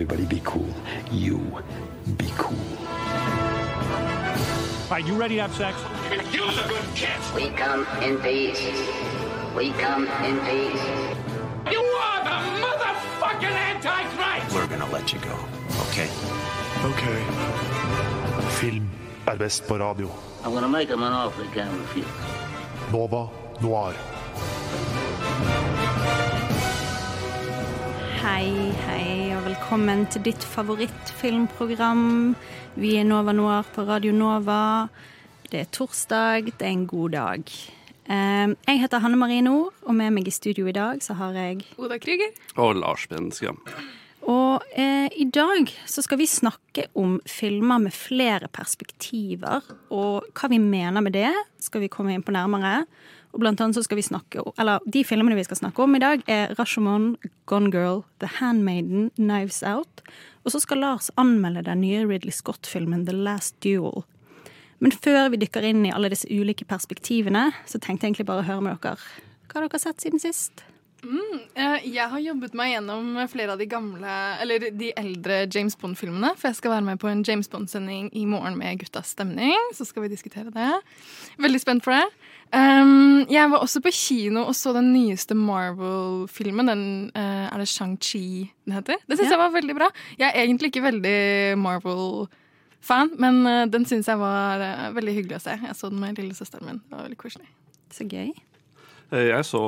everybody be cool. You be cool. All right, you ready to have sex? Use a good kiss. We come in peace. We come in peace. You are the motherfucking Antichrist! We're gonna let you go, okay? Ok. Film er best på radio. I'm gonna make him an offer he can't refuse. Nova Noir. Hei, hei, og velkommen til ditt favorittfilmprogram. Vi er Nova Noir på Radio Nova. Det er torsdag, det er en god dag. Eh, Jeg heter Hanne Marie Nord, og med meg i studio i dag så har jeg Oda Krüger. Og Lars Benskam. Og eh, i dag så skal vi snakke om filmer med flere perspektiver. Og hva vi mener med det, skal vi komme inn på nærmere. Og blant annet så skal vi snakke om, eller De filmene vi skal snakke om i dag, er Rashomon, Gone Girl, The Handmaiden, Knives Out. Og så skal Lars anmelde den nye Ridley Scott-filmen The Last Duel. Men før vi dykker inn i alle disse ulike perspektivene, så tenkte jeg egentlig bare å høre med dere. Hva har dere sett siden sist? Mm, Jeg har jobbet meg gjennom flere av de gamle, eller de eldre James Bond-filmene. For jeg skal være med på en James Bond-sending i morgen med Guttas stemning. Så skal vi diskutere det. Veldig spent for det. Um, jeg var også på kino og så den nyeste Marvel-filmen. Den uh, Er det Shang-Chi den heter? Det syns Ja. jeg var veldig bra. Jeg er egentlig ikke veldig Marvel-fan, men uh, den syns jeg var uh, veldig hyggelig å se. Jeg så den med lillesøsteren min. Det var veldig koselig. Så gøy. Eh, Jeg så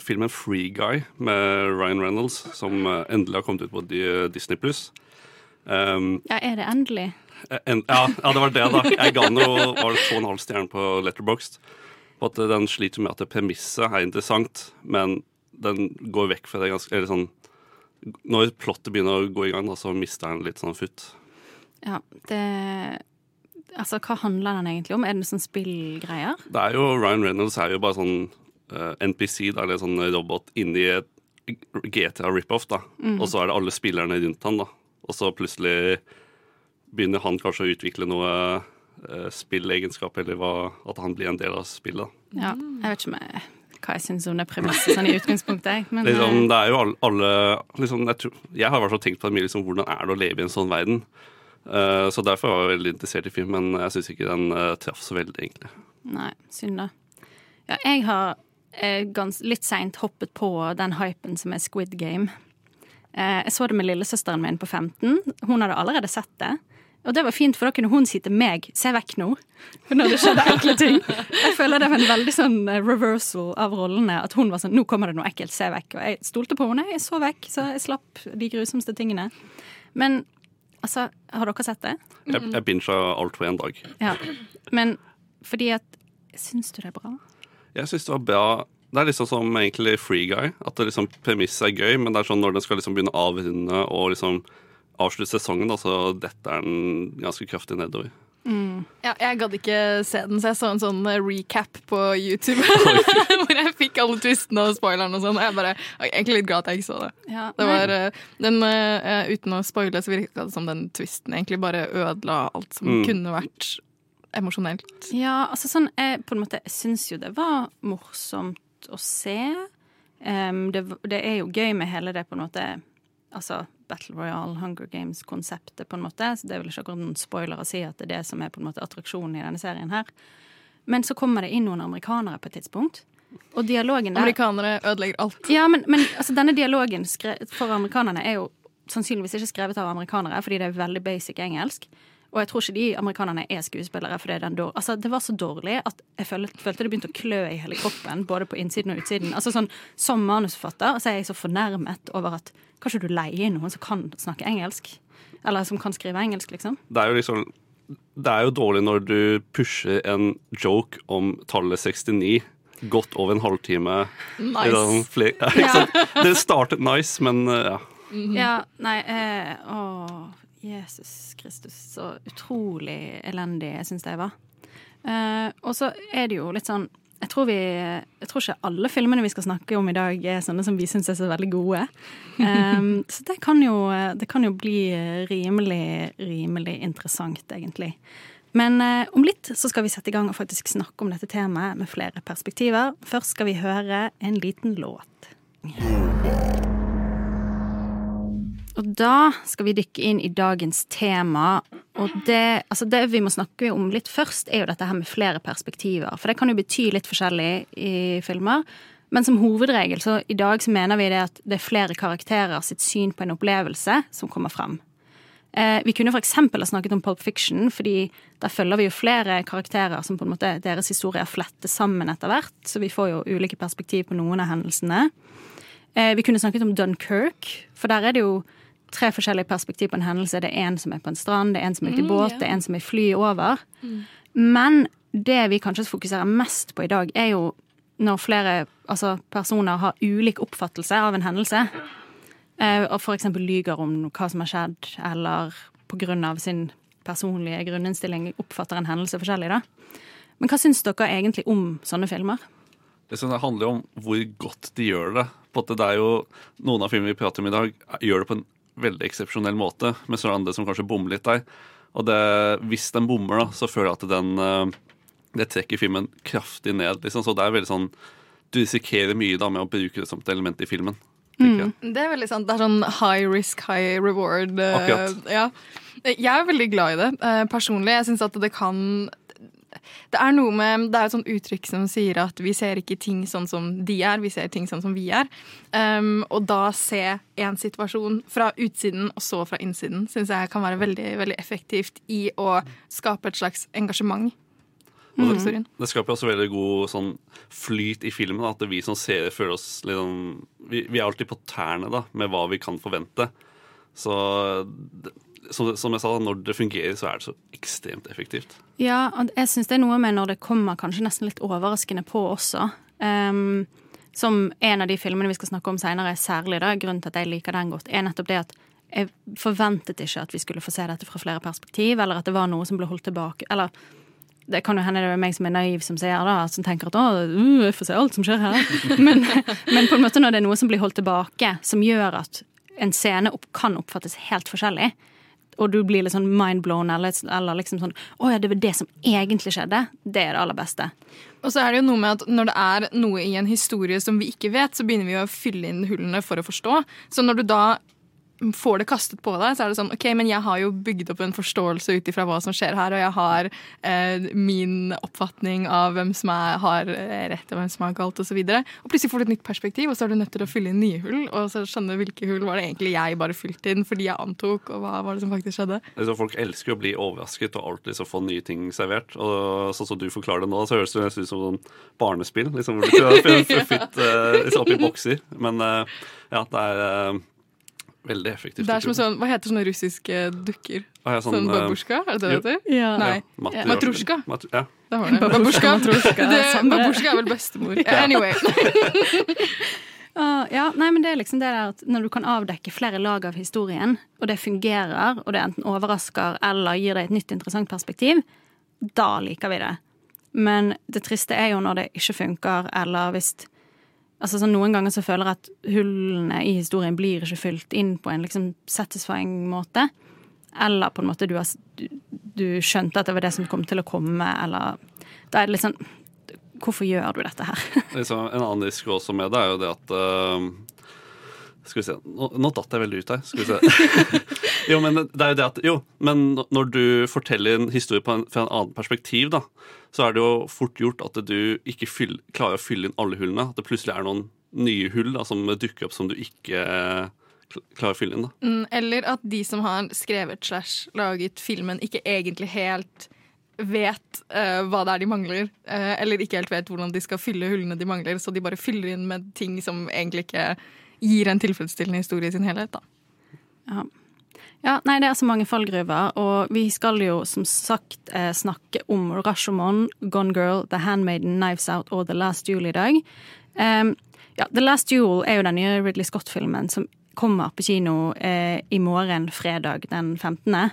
filmen Free Guy med Ryan Reynolds, som endelig har kommet ut på Disney pluss. Um, Ja, er det endelig? en, ja, ja, det var det, da. Jeg ga den jo var to og en halv stjerne på Letterboxd. På at den sliter med at premisset er interessant, men den går vekk fra det ganske Eller sånn Når plottet begynner å gå i gang, da, så mister den litt sånn futt. Ja, det Altså, hva handler den egentlig om? Er det sånn spillgreier? Det er jo, Ryan Reynolds er jo bare sånn uh, NPC, da, eller sånn robot inni et GTA rip-off. da. Og så er det alle spillerne rundt han da. Og så plutselig begynner han kanskje å utvikle noe uh, spillegenskap, eller hva, at han blir en del av spillet. Ja, jeg vet ikke om jeg, hva jeg syns om det premisset sånn i utgangspunktet. Men Liksom, eh, det er jo alle, alle liksom, jeg, tror, jeg har i hvert fall tenkt på det mye, liksom, hvordan er det å leve i en sånn verden. Uh, så derfor var jeg veldig interessert i film, men jeg syns ikke den uh, traff så veldig, egentlig. nei, synd da. Ja, jeg har uh, gans, litt seint hoppet på den hypen som er Squid Game. Eh, jeg så det med lillesøsteren min på 15. Hun hadde allerede sett det. Og det var fint, for da kunne hun si til meg 'se vekk nå'. Når det skjedde ekle ting. Jeg føler det var en veldig sånn eh, reversal av rollene. At hun var sånn 'nå kommer det noe ekkelt, se vekk'. Og jeg stolte på henne. Jeg så vekk, så jeg slapp de grusomste tingene. Men altså, har dere sett det? Jeg, jeg bincha alt på én dag. Ja. Men fordi at Syns du det er bra? Jeg syns det var bra. Det er liksom som egentlig Free Guy. At det liksom premisset er gøy, men det er sånn når den skal liksom begynne å avrunde og liksom avslutte sesongen, da, så detter den ganske kraftig nedover. Ja, jeg gadd ikke se den, så jeg så en sånn recap på YouTube. hvor jeg fikk alle twistene og spoilerne og sånn. Og jeg bare jeg er egentlig litt glad at jeg ikke så det. Ja, det var, eh, den, uh, uten å spoile, så virka det som den twisten egentlig bare ødela alt som Mm. kunne vært emosjonelt. Ja, altså sånn Jeg på en måte syns jo det var morsomt å se. Um, det, det er jo gøy med hele det på en måte Altså Battle Royale, Hunger Games-konseptet, på en måte. Så det er vel ikke akkurat noen spoiler å si at det er det som er på en måte attraksjonen i denne serien her. Men så kommer det inn noen amerikanere på et tidspunkt. Og dialogen der Amerikanere ødelegger alt. Ja, men, men altså, denne dialogen for amerikanerne er jo sannsynligvis ikke skrevet av amerikanere, fordi det er veldig basic engelsk. Og jeg tror ikke de amerikanerne er skuespillere. For det, er den dår altså, det var så dårlig at jeg følte, følte det begynte å klø i hele kroppen. Både på innsiden og utsiden. Altså sånn, Som manusforfatter så er jeg så fornærmet over at kanskje du leier inn noen som kan snakke engelsk? Eller som kan skrive engelsk, liksom? Det er jo liksom Det er jo dårlig når du pusher en joke om tallet 69 godt over en halvtime. Nice. Flere- ja, ikke sant? Det startet nice, men uh, ja. Ja, nei eh, Å, Jesus Kristus. Så utrolig elendig jeg syns det var. Uh, og så er det jo litt sånn jeg tror, vi, jeg tror ikke alle filmene vi skal snakke om i dag, er sånne som vi syns er så veldig gode. Um, så det kan, jo, det kan jo bli rimelig, rimelig interessant, egentlig. Men uh, om litt så skal vi sette i gang og faktisk snakke om dette temaet med flere perspektiver. Først skal vi høre en liten låt. Og Og da skal vi dykke inn i dagens tema. Og det, altså det vi må snakke om litt først, er jo dette her med flere perspektiver. For det kan jo bety litt forskjellig i filmer. Men som hovedregel så i dag så mener vi det at det er flere karakterer sitt syn på en opplevelse som kommer frem. Eh, vi kunne eksempel ha snakket om Pulp Fiction, fordi der følger vi jo flere karakterer som på en måte deres historier fletter sammen etter hvert, så vi får jo ulike perspektiv på noen av hendelsene. Eh, vi kunne snakket om Dunkerque, for der er det jo tre forskjellige perspektiv på en hendelse. Det er en som er på en strand, det er en som er ute i båt, det er en som er i fly over. Men det vi kanskje fokuserer mest på i dag, er jo når flere altså, personer har ulik oppfattelse av en hendelse. Eh, og eksempel lyger om hva som har skjedd, eller av sin personlige grunninnstilling oppfatter en hendelse forskjellig. da. Men hva syns dere egentlig om sånne filmer? Det som handler jo om hvor godt de gjør det. På at det er jo Noen av filmene vi prater om i dag, gjør det på en veldig eksepsjonell måte, med er andre som kanskje bommer litt der. Og det, hvis den bommer, da, så føler jeg at den eh, det trekker filmen kraftig ned. Liksom. Så det er veldig sånn Du risikerer mye da med å bruke det som et element i filmen. Mm. Det er veldig sant. Det er sånn high risk, high reward. eh, Akkurat. Ja. Jeg er veldig glad i det eh, personlig. Jeg syns at det kan det er noe med, det er et sånt uttrykk som sier at vi ser ikke ting sånn som de er, vi ser ting sånn som vi er. Um, og da se en situasjon fra utsiden og så fra innsiden syns jeg kan være veldig, veldig effektivt i å skape et slags engasjement Mm historien. Det skaper også veldig god sånn flyt i filmen. At vi som seere føler oss litt sånn vi, vi er alltid på tærne da, med hva vi kan forvente. Så det, som, som jeg sa, når det fungerer, så er det så ekstremt effektivt. Ja, og jeg syns det er noe med når det kommer kanskje nesten litt overraskende på også. Um, som en av de filmene vi skal snakke om seinere, særlig da, grunnen til at jeg liker den godt, er nettopp det at jeg forventet ikke at vi skulle få se dette fra flere perspektiv, eller at det var noe som ble holdt tilbake. Eller det kan jo hende det er meg som er naiv som ser da, som tenker at å, uh, jeg får se alt som skjer her. Men, men på en måte når det er noe som blir holdt tilbake, som gjør at en scene opp, kan oppfattes helt forskjellig, og du blir litt sånn mindblown, eller, eller liksom sånn Å ja, det var det som egentlig skjedde. Det er det aller beste. Og så er det jo noe med at når det er noe i en historie som vi ikke vet, så begynner vi å fylle inn hullene for å forstå. Så når du da får det kastet på deg, så er det sånn OK, men jeg har jo bygd opp en forståelse ut ifra hva som skjer her, og jeg har eh, min oppfatning av hvem som er, har eh, rett og hvem som har galt, osv. Og, så og plutselig får du et nytt perspektiv, og så er du nødt til å fylle inn nye hull. Og så skjønne hvilke hull var det egentlig jeg bare fylte inn fordi jeg antok, og hva var det som faktisk skjedde. Altså, folk elsker å bli overrasket og alltid liksom få nye ting servert. Og sånn som du forklarer det nå, så høres det nesten ut som sånn barnespill. Liksom, hvor du kan få fylt eh, liksom opp i bokser. Men uh, ja, det er eh, veldig effektivt. Det er som sånn, Hva heter sånne russiske dukker? Ah, ja, Sånn, sånn babusjka? Er det det det heter? Ja. Nei. Ja. Matrusjka. Mat ja. Det var det. Babusjka. matrusjka, Det, babusjka er vel bestemor. Anyway. uh, ja, nei, men det er liksom det der at Når du kan avdekke flere lag av historien, og det fungerer, og det enten overrasker eller gir deg et nytt, interessant perspektiv, da liker vi det. Men det triste er jo når det ikke funker, eller hvis Altså sånn Noen ganger så føler jeg at hullene i historien blir ikke fylt inn på en liksom satisfying måte. Eller på en måte du, har, du, du skjønte at det var det som kom til å komme, eller Da er det litt sånn Hvorfor gjør du dette her? Liksom, en annen risiko også med det er jo det at eh, Skal vi se Nå, nå datt jeg veldig ut her. Skal vi se. jo, men det er jo det at Jo, men når du forteller en historie en, fra en annen perspektiv, da, så er det jo fort gjort at du ikke fyll, klarer å fylle inn alle hullene. At det plutselig er noen nye hull da, som dukker opp som du ikke eh, klarer å fylle inn. da. Mm, Eller at de som har skrevet slash laget filmen, ikke egentlig helt vet uh, hva det er de mangler. uh, eller ikke helt vet hvordan de skal fylle hullene de mangler, så de bare fyller inn med ting som egentlig ikke gir en tilfredsstillende historie i sin helhet. da. Ja. ja, nei, det er så mange fallgruver, og vi skal jo som sagt eh, snakke om Rashomon, Gone Girl, The Handmaiden, Knives Out og The Last Duel i dag. Um, ja, The Last Duel er jo den nye Ridley Scott-filmen som kommer på kino eh, i morgen, fredag den 15.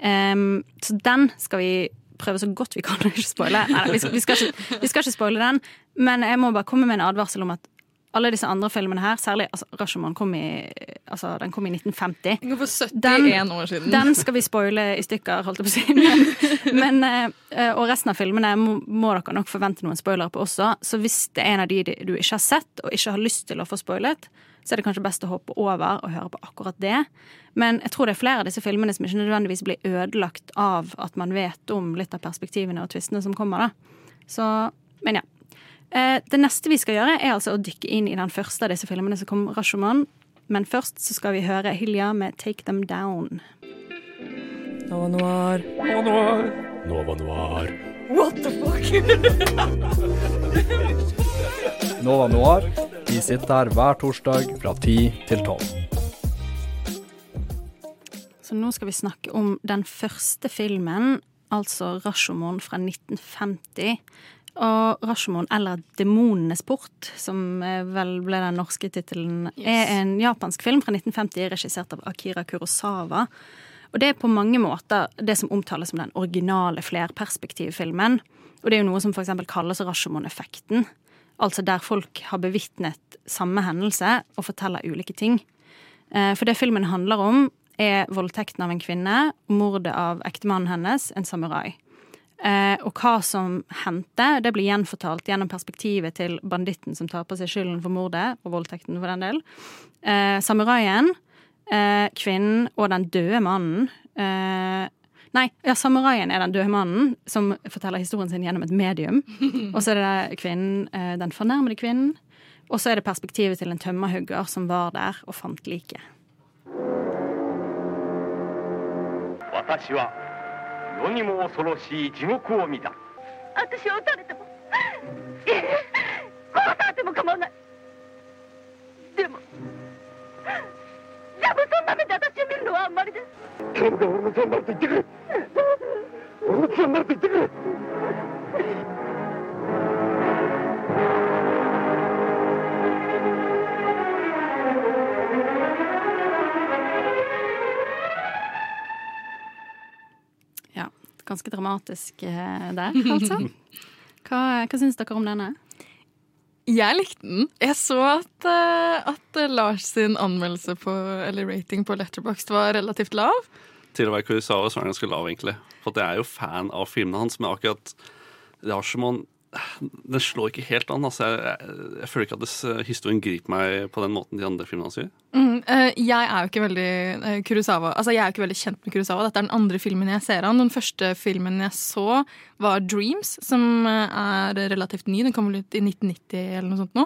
Um, så den skal vi prøve så godt vi kan å ikke spoile. Nei, vi, skal, vi, skal ikke, vi skal ikke spoile den, men jeg må bare komme med en advarsel om at alle disse andre filmene her, særlig altså, Rashomon kom i, altså, den kom i 1950. Den går for 71 Den- år siden. Den skal vi spoile i stykker, holdt jeg på å si. Men, men, eh, og resten av filmene må, må dere nok forvente noen spoilere på også. Så hvis det er en av de du ikke har sett, og ikke har lyst til å få spoilet, så er det kanskje best å hoppe over og høre på akkurat det. Men jeg tror det er flere av disse filmene som ikke nødvendigvis blir ødelagt av at man vet om litt av perspektivene og tvistene som kommer. da. Så, men ja. Eh, Det neste vi skal gjøre, er altså å dykke inn i den første av disse filmene som kom, Rashomon. Men først så skal vi høre Hilja med Take Them Down. Nova Noir. Nova Noir. Nova Noir. Vi sitter her hver torsdag fra 10 til 12. Så nå skal vi snakke om den første filmen, altså Rashomon fra 1950. Og Rashomon, eller Demonenes port, som eh, vel ble den norske tittelen, er en japansk film fra 1950 regissert av Akira Kurosawa. Og det er på mange måter det som omtales som den originale flerperspektivfilmen. Og det er jo noe som f.eks. kalles Rashomon-effekten. Altså der folk har bevitnet samme hendelse og forteller ulike ting. Eh, For det filmen handler om, er voldtekten av en kvinne, mordet av ektemannen hennes, en samurai. Eh, og hva som hendte, det blir gjenfortalt gjennom perspektivet til banditten som tar på seg skylden for mordet, og voldtekten for den del. Eh, samuraien, eh, kvinnen og den døde mannen. Eh, nei, ja, samuraien er den døde mannen som forteller historien sin gjennom et medium. Og så er det kvinnen, eh, den fornærmede kvinnen. Og så er det perspektivet til en tømmerhugger som var der og fant liket. 世にも恐ろしい地獄を見た。私を撃たれてもいえ殺されても構わない。でもでもそんな目で私を見るのはあんまりです。頼むから俺の手になると言ってくれ。俺の手になると言ってくれ ganske dramatisk eh, der, altså. Hva, hva syns dere om denne? Jeg likte den. Jeg så at, eh, at Lars sin anmeldelse på, eller rating på Letterboxd var relativt lav. Til å være Kurosawa så er den ganske lav, egentlig. For jeg er jo fan av filmene hans, men akkurat Rashomon Den slår ikke helt an. Altså, jeg, jeg, føler ikke at historien griper meg på den måten de andre filmene gjør. Mm, uh, jeg er jo ikke veldig uh, Kurosawa Altså jeg er jo ikke veldig kjent med Kurosawa. Dette er den andre filmen jeg ser han. Den første filmen jeg så, var Dreams, som eh, er relativt ny. Den kom vel ut i 1990 eller noe sånt nå.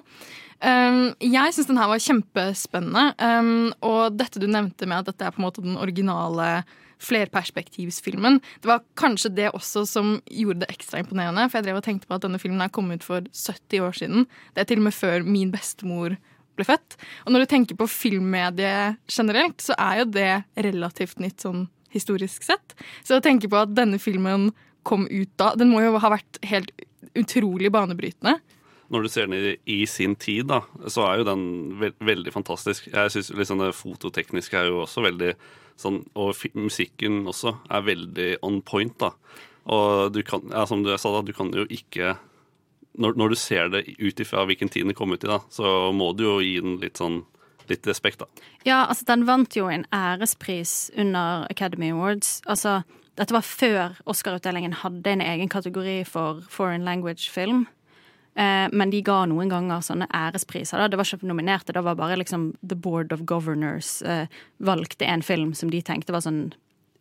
Um, jeg syns den her var kjempespennende. Um, og dette du nevnte med at dette er på en måte den originale flerperspektivsfilmen. Det var kanskje det også som gjorde det ekstra imponerende. For jeg drev og tenkte på at denne filmen er kommet ut for 70 år siden. Det er til og med før min bestemor ble født. Og når du tenker på filmmediet generelt, så er jo det relativt nytt sånn historisk sett. Så å tenke på at denne filmen kom ut da, den må jo ha vært helt utrolig banebrytende. Når du ser den i, sin tid, da, så er jo den ve veldig fantastisk. Jeg synes liksom Det fototekniske er jo også veldig sånn Og musikken også er veldig on point, da. Og du kan, ja, som du sa, da, du kan jo ikke når, når du ser det ut ifra hvilken tid den kom ut i, da, så må du jo gi den litt sånn litt respekt, da. Ja, altså den vant jo en ærespris under Academy Awards. Altså, dette var før Oscar-utdelingen hadde en egen kategori for foreign language film. Eh, men de ga noen ganger sånne ærespriser. Da. Det var ikke nominerte, det var bare liksom The Board of Governors eh, valgte en film som de tenkte var sånn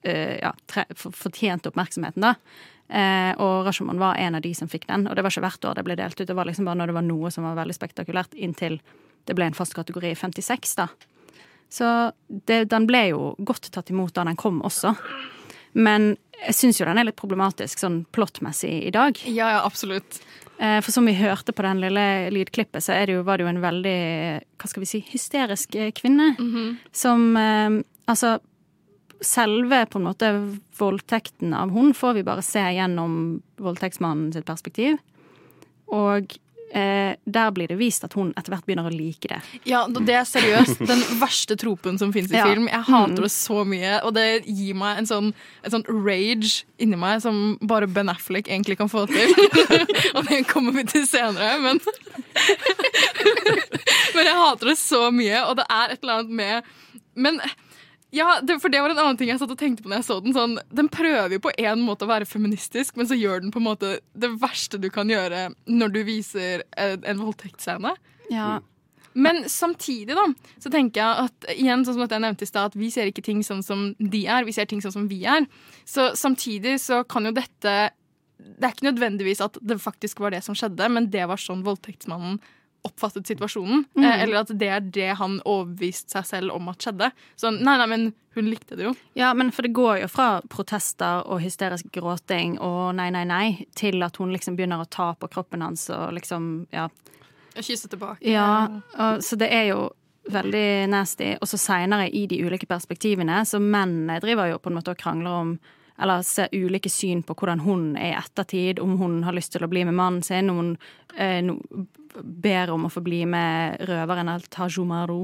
eh, ja, fortjente oppmerksomheten, da. Og Rashomon var en av de som fikk den. Og det var ikke hvert år det ble delt ut, det var liksom bare når det var noe som var veldig spektakulært, inntil det ble en fast kategori i 56, da. Så det, den ble jo godt tatt imot da den kom også. Men jeg syns jo den er litt problematisk sånn plottmessig i dag. Ja, ja, absolutt. Eh, For som vi hørte på den lille lydklippet, så det jo, var det jo en veldig hva skal vi si, hysterisk eh, kvinne. Som eh, Altså, selve på en måte voldtekten av hun får vi bare se gjennom voldtektsmannen sitt perspektiv. Og eh, der blir det vist at hun etter hvert begynner å like det. Ja, det er seriøst den verste tropen som finnes i Ja. film. Jeg hater det så mye, og det gir meg en sånn, en sånn rage inni meg som bare Ben Affleck egentlig kan få til. og det kommer vi til senere, men Men jeg hater det så mye, og det er et eller annet med Men ja, det, for det var en annen ting jeg satt og tenkte på når jeg så den. Sånn, den prøver jo på en måte å være feministisk, men så gjør den på en måte det verste du kan gjøre når du viser en, en voldtektsscene. Ja. Men samtidig, da, så tenker jeg at igjen, sånn som jeg nevnte i stad, at vi ser ikke ting sånn som de er, vi ser ting sånn som vi er. Så samtidig så kan jo dette Det er ikke nødvendigvis at det faktisk var det som skjedde, men det var sånn voldtektsmannen oppfattet situasjonen. Mm. Eh, eller at det er det han overbeviste seg selv om at skjedde. Sånn, nei, nei, men hun likte det jo. Ja, men for det går jo fra protester og hysterisk gråting og nei, nei, nei, til at hun liksom begynner å ta på kroppen hans og liksom, ja. Og kysse tilbake. Ja, og, så det er jo veldig nasty. Og så seinere i de ulike perspektivene, så mennene driver jo på en måte og krangler om eller ser ulike syn på hvordan hun er i ettertid, om hun har lyst til å bli med mannen sin, om hun eh, no, ber om å få bli med røveren El Tajumaru,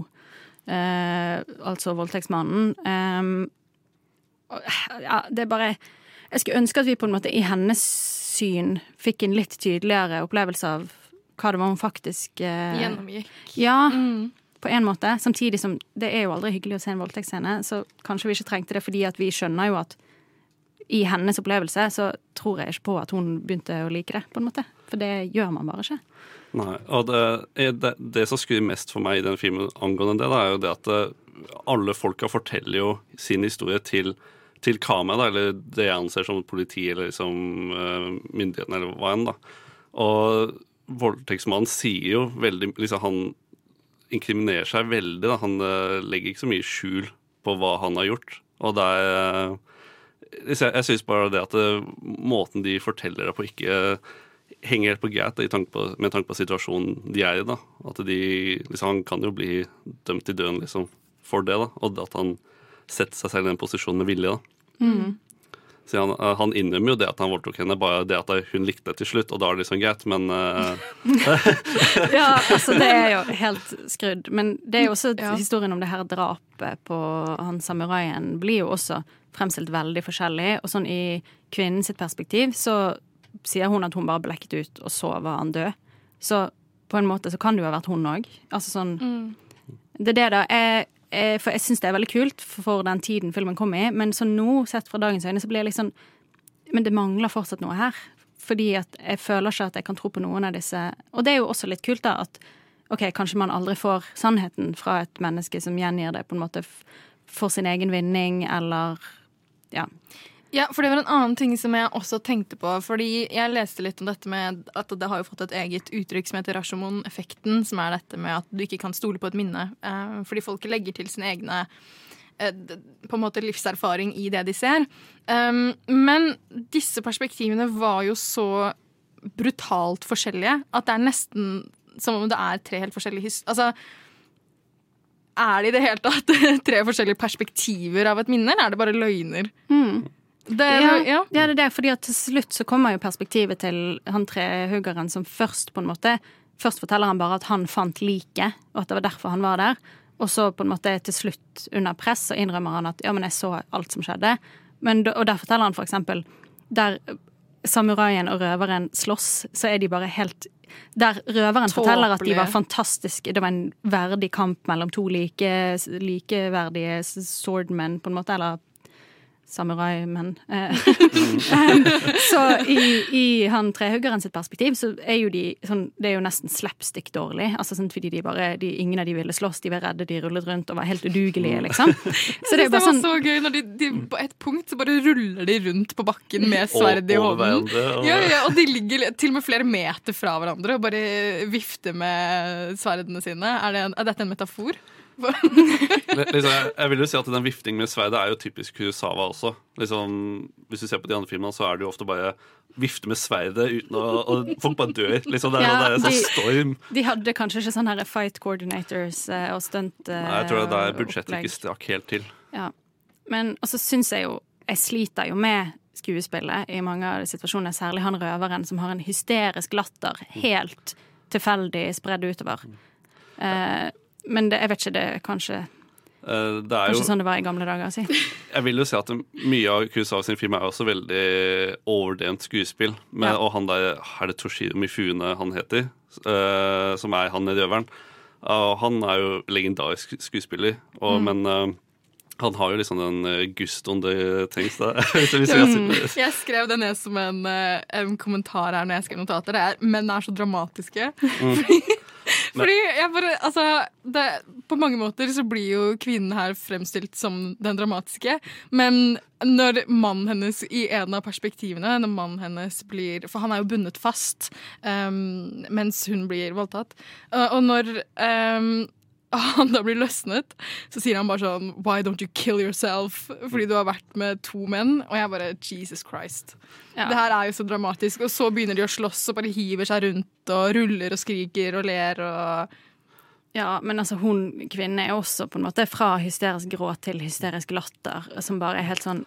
eh, altså voldtektsmannen. Eh, ja, det er bare Jeg skulle ønske at vi på en måte i hennes syn fikk en litt tydeligere opplevelse av hva det var hun faktisk eh, Gjennomgikk. Ja, Mm. på en måte. Samtidig som det er jo aldri hyggelig å se en voldtektsscene, så kanskje vi ikke trengte det fordi at vi skjønner jo at i hennes opplevelse så tror jeg ikke på at hun begynte å like det, på en måte. For det gjør man bare ikke. Nei, og det, det, det som skrur mest for meg i den filmen angående det, da, er jo det at eh, alle folka forteller jo sin historie til, til kamera, da, eller det jeg anser som politi eller som uh, myndighetene, eller hva enn. da. Og voldtektsmannen sier jo veldig liksom Han inkriminerer seg veldig. da, Han eh, legger ikke så mye skjul på hva han har gjort. Og det er eh, jeg, syns bare det at det, måten de forteller det på, ikke henger helt på greit da, i tanke på, med tanke på situasjonen de er i. da. At de, liksom, Han kan jo bli dømt til døden liksom, for det, da. og at han setter seg selv i den posisjonen med vilje. da. Mm. Så han, eh, han innrømmer jo det at han voldtok henne, bare det at hun likte det til slutt, og da er det liksom greit, men uh... Ja, altså det er jo helt skrudd. Men det er jo også Ja. historien om det her drapet på han samuraien blir jo også fremstilt veldig forskjellig. Og sånn i kvinnens perspektiv så sier hun at hun bare blekket ut, og så var han død. Så på en måte så kan det jo ha vært hun òg. Altså sånn Det er det, da. Jeg, jeg, for jeg syns det er veldig kult for den tiden filmen kom i, men så nå, sett fra dagens øyne, så blir jeg liksom Men det mangler fortsatt noe her. Fordi at jeg føler ikke at jeg kan tro på noen av disse Og det er jo også litt kult, da, at OK, kanskje man aldri får sannheten fra et menneske som gjengir det på en måte for sin egen vinning, eller Ja. Ja, for det var en annen ting som jeg også tenkte på. Fordi jeg leste litt om dette med at det har jo fått et eget uttrykk som heter Rashomon-effekten. Som er dette med at du ikke kan stole på et minne. Eh, fordi folk legger til sine egne eh, på en måte livserfaring i det de ser. Um, men disse perspektivene var jo så brutalt forskjellige at det er nesten som om det er tre helt forskjellige historier. Altså, er det i det hele tatt tre forskjellige perspektiver av et minne, eller er det bare løgner? Det, Ja, ja. ja, det er det, fordi at til slutt så kommer jo perspektivet til han trehuggeren som først på en måte Først forteller han bare at han fant liket, og at det var derfor han var der. Og så på en måte til slutt, under press, så innrømmer han at ja, men jeg så alt som skjedde. Men, og der forteller han for eksempel der samuraien og røveren slåss, så er de bare helt Der røveren forteller at de var fantastiske, det var en verdig kamp mellom to like, likeverdige swordmen, på en måte, eller samuraimenn. Eh, så i, i han trehuggeren sitt perspektiv så er jo de sånn Det er jo nesten slapstick dårlig. Altså sånn fordi de bare de, Ingen av de ville slåss, de var redde, de rullet rundt og var helt udugelige, liksom. Så det er det var sånn så gøy når de, de på et punkt så bare ruller de rundt på bakken med sverd i hånden. og- Ja, ja, og de ligger til og med flere meter fra hverandre og bare vifter med sverdene sine. Er, det en, er dette en metafor? Liksom, jeg, jeg vil jo si at den viftingen med sverdet er jo typisk Kurosawa også. Liksom, hvis du ser på de andre filmene, så er det jo ofte bare vifte med sverdet uten å Og folk bare dør. Liksom, det er, Ja, det er sånn de- storm. De hadde kanskje ikke sånn her fight coordinators eh, og stunt opplegg Nei, jeg tror det er der budsjettet ikke strakk helt til. Ja. Men også syns jeg jo Jeg sliter jo med skuespillet i mange av situasjonene, særlig han røveren som har en hysterisk latter helt tilfeldig spredd utover. Eh, men det, jeg vet ikke, det er kanskje, Eh, Det er kanskje jo sånn det var i gamle dager. Si. Jeg vil jo si at mye av Kurosawa sin film er også veldig overdrevent skuespill. Med, Ja. Og han der Er det Toshiro Mifune han heter? uh, som er han i røveren. Og han er jo legendarisk skuespiller, og, men eh, han har jo liksom den uh, gustoen det trengs. jeg si- Jeg skrev det ned som en, en kommentar her når jeg skrev notater. Det er menn er så dramatiske. Mm. Fordi, Fordi jeg bare, altså det, På mange måter så blir jo kvinnen her fremstilt som den dramatiske. Men når mannen hennes i en av perspektivene Når mannen hennes blir For han er jo bundet fast um, mens hun blir voldtatt. Og når um, han da blir løsnet, så sier han bare sånn Why don't you kill yourself? Fordi du har vært med to menn. Og jeg bare Jesus Christ. Ja. Det her er jo så dramatisk. Og så begynner de å slåss og bare hiver seg rundt og ruller og skriker og ler og Ja, men altså hun kvinnen er også på en måte fra hysterisk gråt til hysterisk latter, som bare er helt sånn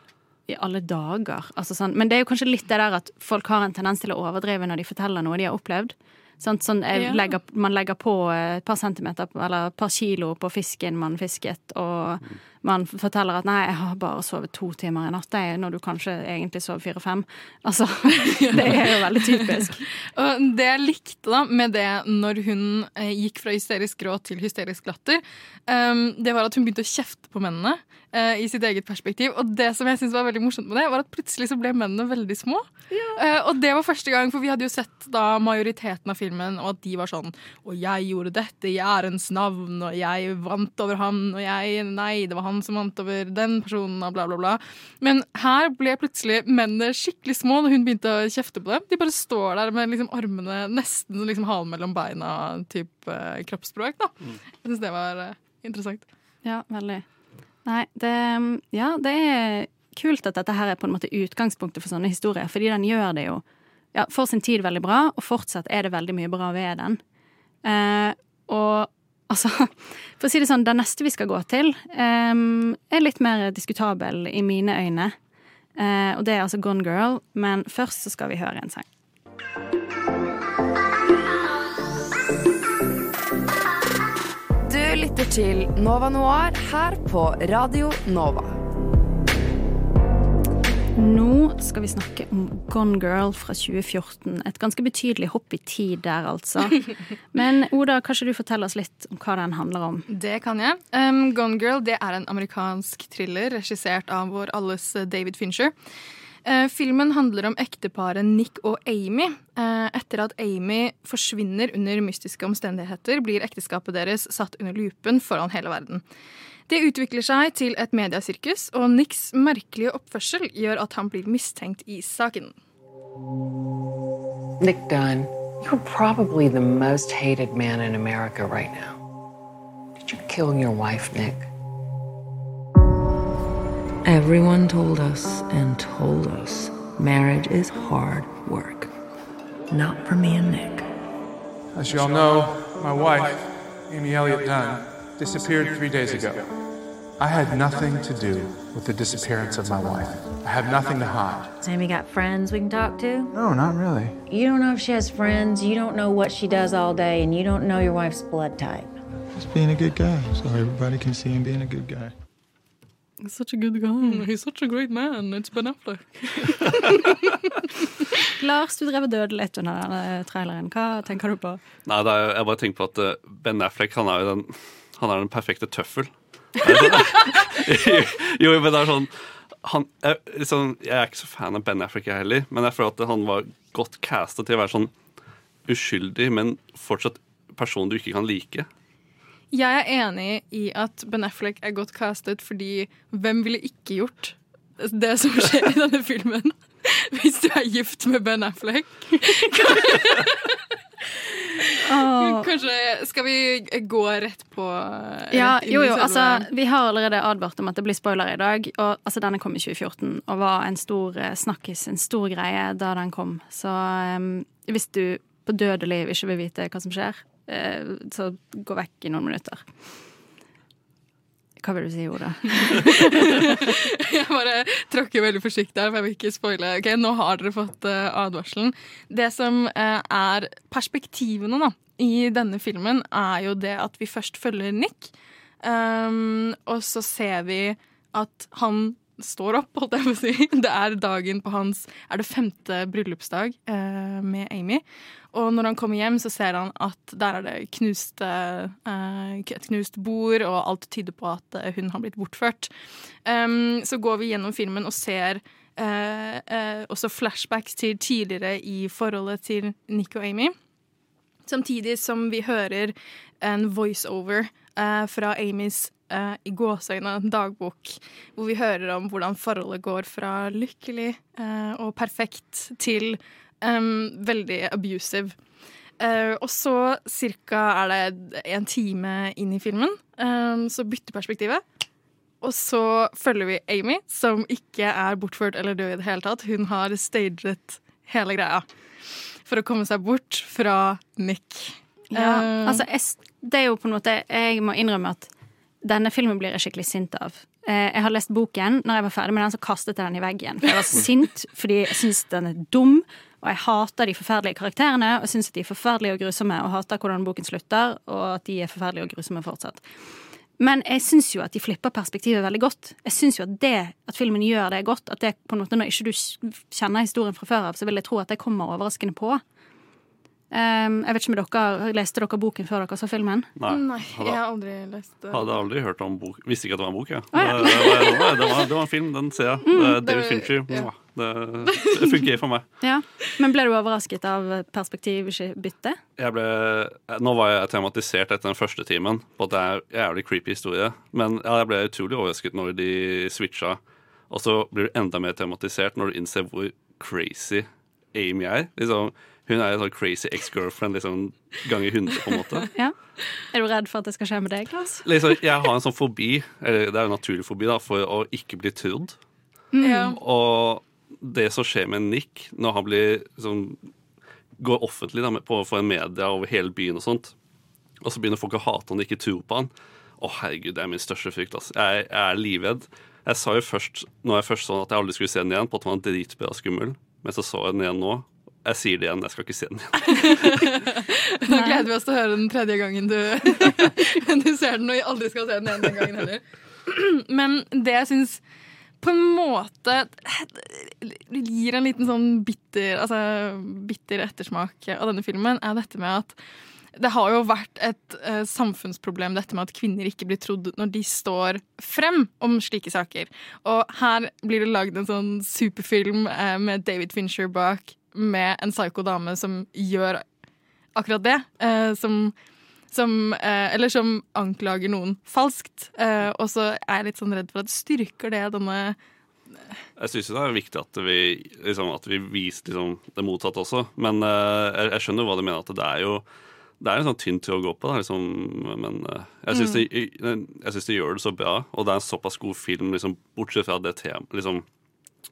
i alle dager. Altså sånn. Men det er jo kanskje litt det der at folk har en tendens til å overdrive når de forteller noe de har opplevd. Sånn, jeg Ja. legger, man legger på et par centimeter eller et par kilo på fisken man fisket, og man forteller at 'nei, jeg har bare sovet to timer i natt', det er når du kanskje egentlig sover fire-fem. Altså, det er jo veldig typisk. Og det jeg likte da med det når hun eh, gikk fra hysterisk gråt til hysterisk latter, um, det var at hun begynte å kjefte på mennene eh, i sitt eget perspektiv. Og det som jeg synes var veldig morsomt med det, var at plutselig så ble mennene veldig små. Eh, og det var første gang, for vi hadde jo sett da majoriteten av filmen, og at de var sånn Og jeg gjorde dette i ærens navn, og jeg vant over han, og jeg Nei, det var han som vant over den personen, og bla, bla, bla. Men her ble plutselig mennene skikkelig små når hun begynte å kjefte på dem. De bare står der med liksom armene nesten liksom halen mellom beina, type eh, kroppsspråk. da. Jeg syns det var eh, interessant. Ja, veldig. Nei, det, ja, det er kult at dette her er på en måte utgangspunktet for sånne historier, fordi den gjør det jo ja, for sin tid veldig bra, og fortsatt er det veldig mye bra ved den. Eh, og altså, for å si det sånn, den neste vi skal gå til, um, er litt mer diskutabel i mine øyne. Uh, og det er altså Gone Girl, men først så skal vi høre en sang. Du lytter til Nova Noir her på Radio Nova. Nå skal vi snakke om Gone Girl fra 2014. Et ganske betydelig hopp i tid der, altså. Men Oda, kan ikke du fortelle oss litt om hva den handler om? Det kan jeg. Um, Gone Girl det er en amerikansk thriller regissert av vår alles eh, David Fincher. Uh, filmen handler om ekteparet Nick og Amy. Uh, etter at Amy forsvinner under mystiske omstendigheter, blir ekteskapet deres satt under lupen foran hele verden. Det utvikler seg til et mediasirkus, og Nicks merkelige oppførsel gjør at han blir mistenkt i saken. Nick Dunn, you're probably the most hated man in America right now. Did you kill your wife, Nick? Everyone told us and told us marriage is hard work. Not for me and Nick. As you all know, my wife, Amy Elliott Dunn, disappeared three days ago. I had nothing to do with the disappearance of my wife. I have nothing to hide. Sammy got friends we can talk to? No, not really. You don't know if she has friends, you don't know what she does all day, and you don't know your wife's blood type. Just being a good guy, so everybody can see him being a good guy. He's such a good guy. He's such a great man. It's Ben Affleck. Lars, du drev og døde litt under denne traileren. Hva tenker du på? Nei, det er, jeg bare tenker på at eh, Ben Affleck han er jo den, han er den perfekte tøffel. Jo, men det er sånn han, jeg, liksom, jeg er ikke så fan av Ben Affleck, jeg heller, men jeg føler at han var godt casta til å være sånn uskyldig, men fortsatt person du ikke kan like. Jeg er enig i at Ben Affleck er godt castet, fordi hvem ville ikke gjort det som skjer i denne filmen? Hvis du er gift med Ben Affleck. Kanskje Skal vi gå rett på Ja, jo, jo, altså, vi har allerede advart om at det blir spoiler i dag. Og altså, denne kom i 2014 og var en stor eh, snakkis, en stor greie da den kom. Så um, hvis du på døde liv ikke vil vite hva som skjer, uh, så gå vekk i noen minutter. Hva vil du si, Oda? Jeg bare tråkker veldig forsiktig her, for jeg vil ikke spoile. Ok, Nå har dere fått eh, advarselen. Det som eh, er perspektivene da, i denne filmen, er jo det at vi først følger Nick. Um, og så ser vi at han står opp, holdt jeg på å si. Det er dagen på hans Er det femte bryllupsdag eh, med Amy. Og når han kommer hjem, så ser han at der er det knuste, eh, et knust bord, og alt tyder på at eh, hun har blitt bortført. Um, så går vi gjennom filmen og ser eh, eh, også flashbacks til tidligere i forholdet til Nick og Amy. Samtidig som vi hører en voiceover eh, fra Amys eh, i gåseøyne dagbok, hvor vi hører om hvordan forholdet går fra lykkelig uh, og perfekt til um, veldig abusive. Uh, og så cirka er det en time inn i filmen, um, så bytter perspektivet. Og så følger vi Amy, som ikke er bortført eller død i det hele tatt. Hun har staget hele greia for å komme seg bort fra Nick. Ja, altså, jeg, det er jo på en måte Jeg må innrømme at denne filmen blir jeg skikkelig sint av. Eh, Jeg har lest boken. Når jeg var ferdig med den, så kastet jeg den i veggen. For jeg var sint fordi jeg syns den er dum, og jeg hater de forferdelige karakterene. Og syns at de er forferdelige og grusomme, og hater hvordan boken slutter, og at de er forferdelige og grusomme fortsatt. Men jeg syns jo at de flipper perspektivet veldig godt. Jeg syns jo at det, at filmen gjør det godt, at det på en måte når ikke du kjenner historien fra før av, så vil jeg tro at det kommer overraskende på. Um, jeg vet ikke om dere, Leste dere boken før dere så filmen? Nei. Nei, Hadde- jeg har aldri lest det. Hadde aldri hørt om bok. Visste ikke at det var en bok, jeg. Å, ja. det, det, var, det, var, det var en film, den ser jeg. Mm, Det David Fincher. ja. Det, det fungerer for meg. Ja. Men ble du overrasket av perspektivbyttet? Jeg ble, nå var jeg tematisert etter den første timen på at det er en jævlig creepy historie. Men ja, jeg ble utrolig overrasket når de switcha. Og så blir du enda mer tematisert når du innser hvor crazy Amy er. Liksom, hun er en sånn crazy ex-girlfriend liksom, ganger 100, på en måte. Ja. Er du redd for at det skal skje med deg, Lars? Liksom, jeg har en sånn fobi, eller det er en naturlig fobi, da, for å ikke bli trodd. Mm. Ja. Og det som skjer med Nick når han blir liksom, går offentlig da, på, for en media over hele byen og sånt, og så begynner folk å hate han og ikke tro på han. Å, herregud, det er min største frykt. Altså. Jeg, jeg er livredd. Jeg sa jo først når jeg først sånn at jeg aldri skulle se den igjen, på at han var dritbra skummel, men så så jeg den igjen nå. Jeg sier det igjen, jeg skal ikke se den igjen. Nå gleder vi oss til å høre den tredje gangen du, du ser den, og jeg aldri skal se den igjen den gangen heller. Men det jeg syns på en måte gir en liten sånn bitter, altså, bitter ettersmak av denne filmen, er dette med at det har jo vært et uh, samfunnsproblem dette med at kvinner ikke blir trodd når de står frem om slike saker. Og her blir det lagd en sånn superfilm uh, med David Fincher bak, med en psyko dame som gjør akkurat det. Eh, som som, eh, eller som anklager noen falskt. Eh, og så er jeg litt sånn redd for at styrker det denne Jeg syns det er viktig at vi, liksom, at vi viser liksom, det motsatte også. Men eh, jeg, jeg skjønner hva du mener. at Det er jo det er en sånn tynn tråd å gå på. Da, liksom. Men eh, jeg syns Mm. det gjør det så bra, og det er en såpass god film, liksom, bortsett fra det temaet. Liksom,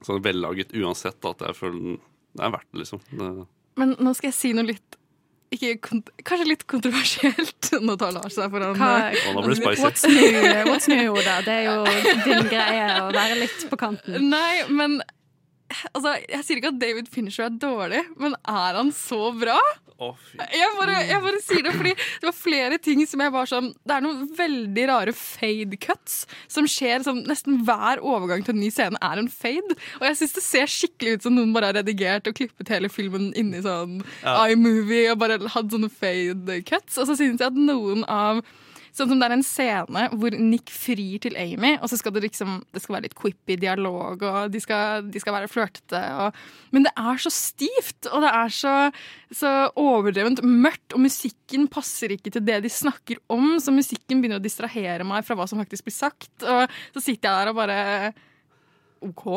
sånn vellaget uansett, at jeg føler den det er verdt det, liksom. Det, Men nå skal jeg si noe litt ikke, kont- Kanskje litt kontroversielt. Nå tar Lars seg foran Hva- spicy. What's new, what's new, Oda? Det er jo din greie å være litt på kanten. Nei, men altså, Jeg sier ikke at David Fincher er dårlig, men er han så bra? Oh. Jeg bare, jeg bare sier det fordi det var flere ting som jeg var sånn Det er noen veldig rare fade cuts som skjer som nesten hver overgang til en ny scene er en fade. Og jeg syns det ser skikkelig ut som noen bare har redigert og klippet hele filmen inni sånn Ja. iMovie og bare hatt sånne fade cuts. Og så syns jeg at noen av Sånn som det er en scene hvor Nick frir til Amy, og så skal det liksom Det skal være litt quippy dialog, og de skal, de skal være flørtete. Og, men det er så stivt, og det er så, så overdrevent mørkt, og musikken passer ikke til det de snakker om, så musikken begynner å distrahere meg fra hva som faktisk blir sagt. Og så sitter jeg der og bare OK?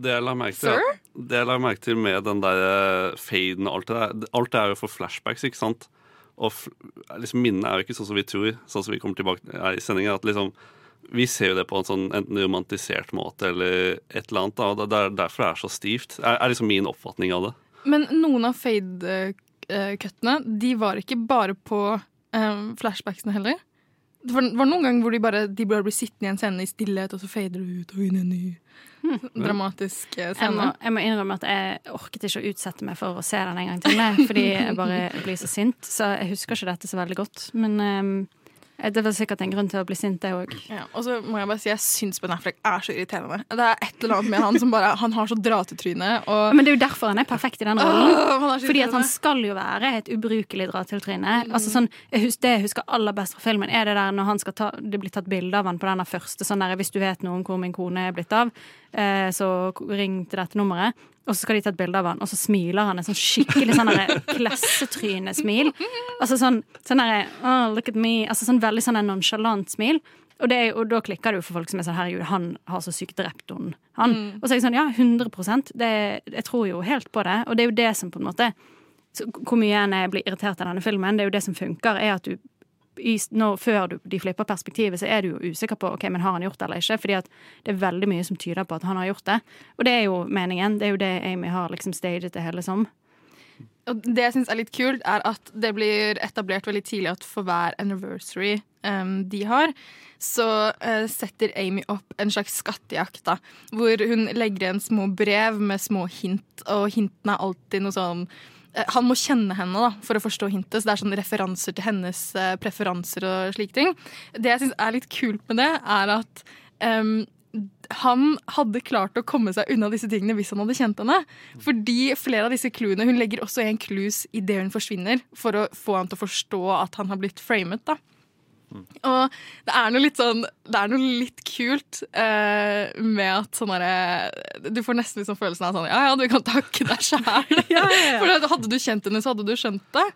det jeg la merke til, det jeg la merke til med den der eh, faden og alt det der Alt det er jo for flashbacks, ikke sant? Og liksom, minnene er jo ikke sånn som vi tror, sånn som vi kommer tilbake til i sendinga. At liksom Vi ser jo det på en sånn enten romantisert måte eller et eller annet. Da, og det er derfor det er så stivt. Er, er liksom min oppfatning av det. Men noen av fade-kuttene de var ikke bare på um, flashbacksene heller. Det var, var noen ganger hvor de bare, de bare blir sittende i en scene i stillhet, og så fader det ut og inn en ny dramatisk scene. Jeg scene. må, jeg må innrømme at jeg orket ikke å utsette meg for å se den en gang til, jeg, fordi jeg bare blir så sint. Så jeg husker ikke dette så veldig godt. Men ehm, det var sikkert en grunn til å bli sint, det òg. Ja, og så må jeg bare si jeg syns Ben Affleck er så irriterende. Det er et eller annet med han som bare Han har så dratetryne. Og Men det er jo derfor han er perfekt i den rollen. Så Fordi at han skal jo være et ubrukelig dratiltryne. Mm. Altså sånn, det jeg husker aller best fra filmen, er det der når han skal ta, det blir tatt bilde av han på denne første sånn der, Hvis du vet noe om hvor min kone er blitt av, så ring til dette nummeret. og så skal de ta et bilde av han, og så smiler han et sånn skikkelig sånn klassetrynesmil. Altså sånn, sånn der, oh, look at me. Altså sånn veldig sånn en nonchalant smil. Og, det, og da klikker det jo for folk som er sånn herregud, han har så sykt drept henne. Han. Mm. Og så er jeg sånn ja, 100% det, Jeg tror jo helt på det. Og det er jo det som på en måte så Hvor mye enn jeg blir irritert av denne filmen, det er jo det som funker, er at du i, når, før du, de flipper perspektivet, så er du jo usikker på ok, men har han gjort det eller ikke. Fordi at det er veldig mye som tyder på at han har gjort det. Og det er jo meningen. Det er jo det Amy har liksom staget det hele som. Og det jeg syns er litt kult, er at det blir etablert veldig tidlig at for hver anniversary um, de har, så uh, setter Amy opp en slags skattejakt, da. Hvor hun legger igjen små brev med små hint, og hintene er alltid noe sånn han må kjenne henne da, for å forstå hintet, så det er sånne referanser til hennes eh, preferanser og slike ting. Det jeg syns er litt kult med det, er at um, han hadde klart å komme seg unna disse tingene hvis han hadde kjent henne. Fordi flere av disse clouene Hun legger også igjen clues idet hun forsvinner, for å få han til å forstå at han har blitt framet. da. Og det er noe litt sånn Det er noe litt kult eh, med at sånn herre Du får nesten liksom følelsen av sånn Ja ja, du kan takke deg sjæl. For hadde du kjent henne, så hadde du skjønt det.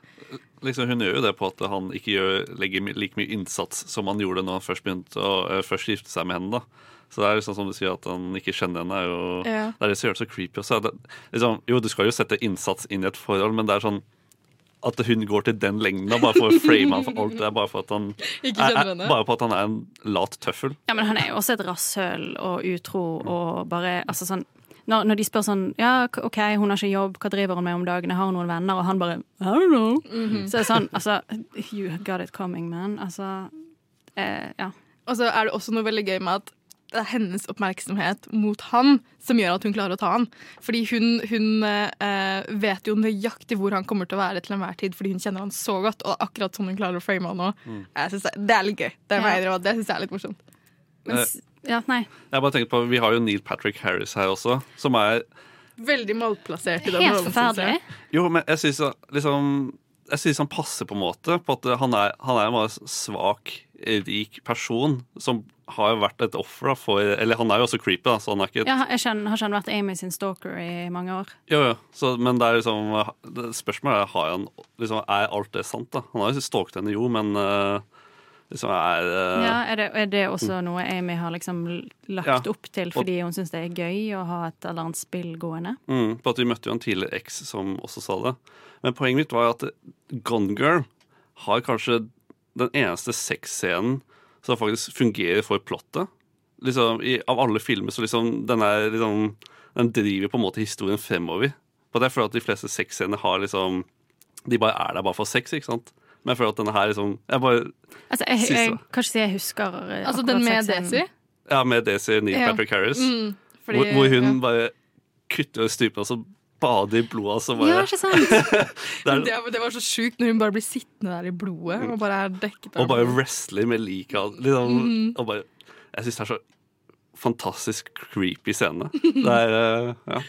Liksom, hun gjør jo det på at han ikke gjør, legger like mye innsats som han gjorde når han først begynte å eh, først gifte seg med henne. da. Så det er liksom som du sier at han ikke kjenner henne, er jo Ja. det er det som gjør det så creepy. Også. Det, liksom, jo, du skal jo sette innsats inn i et forhold, men det er sånn at hun går til den lengden bare for å frame han for alt. Det er bare for at han er, er, bare på at han er en lat tøffel. Ja, men han er jo også et rasshøl og utro og bare Altså sånn når, når de spør sånn Ja, OK, hun har ikke jobb, hva driver hun med om dagene, har hun noen venner? Og han bare I don't know. Mhm. Så det er sånn, altså You got it coming, man. Altså eh, Ja. Og så er det også noe veldig gøy med at det er hennes oppmerksomhet mot han som gjør at hun klarer å ta han. Fordi hun, hun eh, vet jo nøyaktig hvor han kommer til å være til enhver tid, fordi hun kjenner han så godt. Og akkurat sånn hun klarer å frame han nå. Mm. Jeg synes det, det er litt gøy. Det, Ja. det synes jeg er litt morsomt. Men ja, nei. Jeg bare tenkte på, Vi har jo Neil Patrick Harris her også, som er Veldig malplassert i den Helt rollen, synes jeg. forferdelig. Jo, men jeg syns liksom, jeg synes han passer på en måte. På at han er, han er en bare svak, rik person som har vært et offer da, for Eller han er jo også creepy, da, så han er ikke et ja jeg kjenner, har ikke han vært Amy sin stalker i mange år? Jo, jo. Så, men det er liksom det Spørsmålet er har han, liksom, er alt det sant. da? Han har jo stalket henne, jo, men eh, liksom er uh, Ja, er det, er det også noe Amy har liksom lagt Ja. opp til fordi hun syns det er gøy å ha et eller annet spill gående? Mm, på at Vi møtte jo en tidligere eks som også sa det. Men poenget mitt var at Gone Girl har kanskje den eneste sexscenen som faktisk fungerer for plottet. Liksom, i, Av alle filmer så liksom den, er, liksom den driver på en måte historien fremover. På det jeg føler at de fleste sexscener har liksom De bare er der bare for sex, ikke sant? Men jeg føler at denne her liksom Jeg bare Altså, jeg, jeg, det- kan si jeg husker eh, Altså den med Daisy? Ja, med Daisy Neil Ja. Patrick Harris. Mm, fordi- hvor, hvor hun ja. bare kutter strupen og så bader i blodet. så bare, Ja, ikke sant? det er, Det, det var så sjukt når hun bare blir sittende der i blodet og bare er dekket og bare wrestler med liket av liksom, mm. og bare, Jeg syns det er så fantastisk creepy scene. Det er eh, Ja.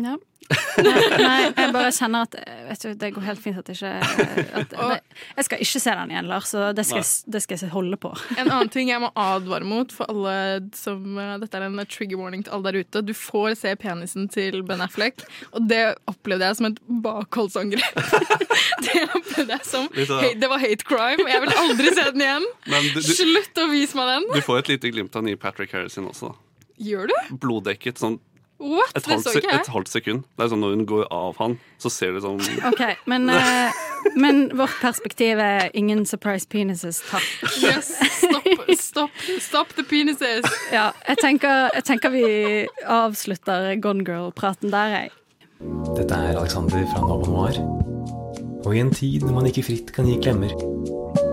Ja. Nei, nei, jeg bare kjenner at eh, vet du, Det går helt fint at ikke at, Jeg skal ikke se den igjen, Lars, så det skal, det skal jeg holde på. En annen ting jeg må advare mot for alle som eh, Dette er en trigger warning til alle der ute. Du får se penisen til Ben Affleck, og det opplevde jeg som et bakholdsangrep. det opplevde jeg som hate, Det var hate crime. Jeg vil aldri se den igjen. Men du, du, Slutt å vise meg den! du får et lite glimt av Neil Patrick Harrison også. Gjør du? Bloddekket. Sånn What? et Det halvt, så se- et halvt sekund. Det er sånn Når hun går av han, så ser du sånn OK, men, uh, men vårt perspektiv er ingen surprise penises, takk. Yes, stopp, stopp, stopp the penises! Ja, jeg tenker, jeg tenker vi avslutter Gone Girl-praten der, jeg. Dette er Alexander fra Nova Noir. Og i en tid når man ikke fritt kan gi klemmer,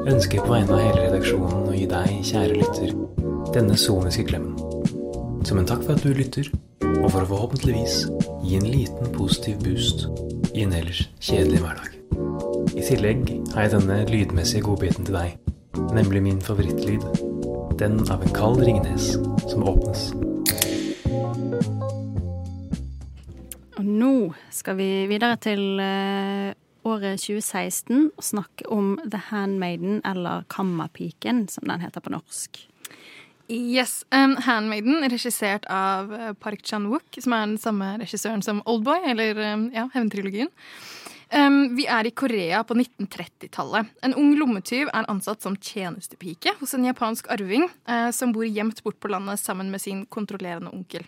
ønsker jeg på vegne av hele redaksjonen å gi deg, kjære lytter, denne soniske klemmen. Som en takk for at du lytter, og for å forhåpentligvis gi en liten positiv boost i en ellers kjedelig hverdag. I tillegg har jeg denne lydmessige godbiten til deg, nemlig min favorittlyd. Den av en kald Ringnes som åpnes. Og nå skal vi videre til eh, året 2016 og snakke om The Handmaiden, eller Kammerpiken, som den heter på norsk. Yes. Um, Handmaiden, regissert av uh, Park Chan-wook, som er den samme regissøren som Oldboy, eller um, ja, Hevntrilogien. Um, vi er i Korea på 1930-tallet. En ung lommetyv er ansatt som tjenestepike hos en japansk arving uh, som bor gjemt bort på landet sammen med sin kontrollerende onkel.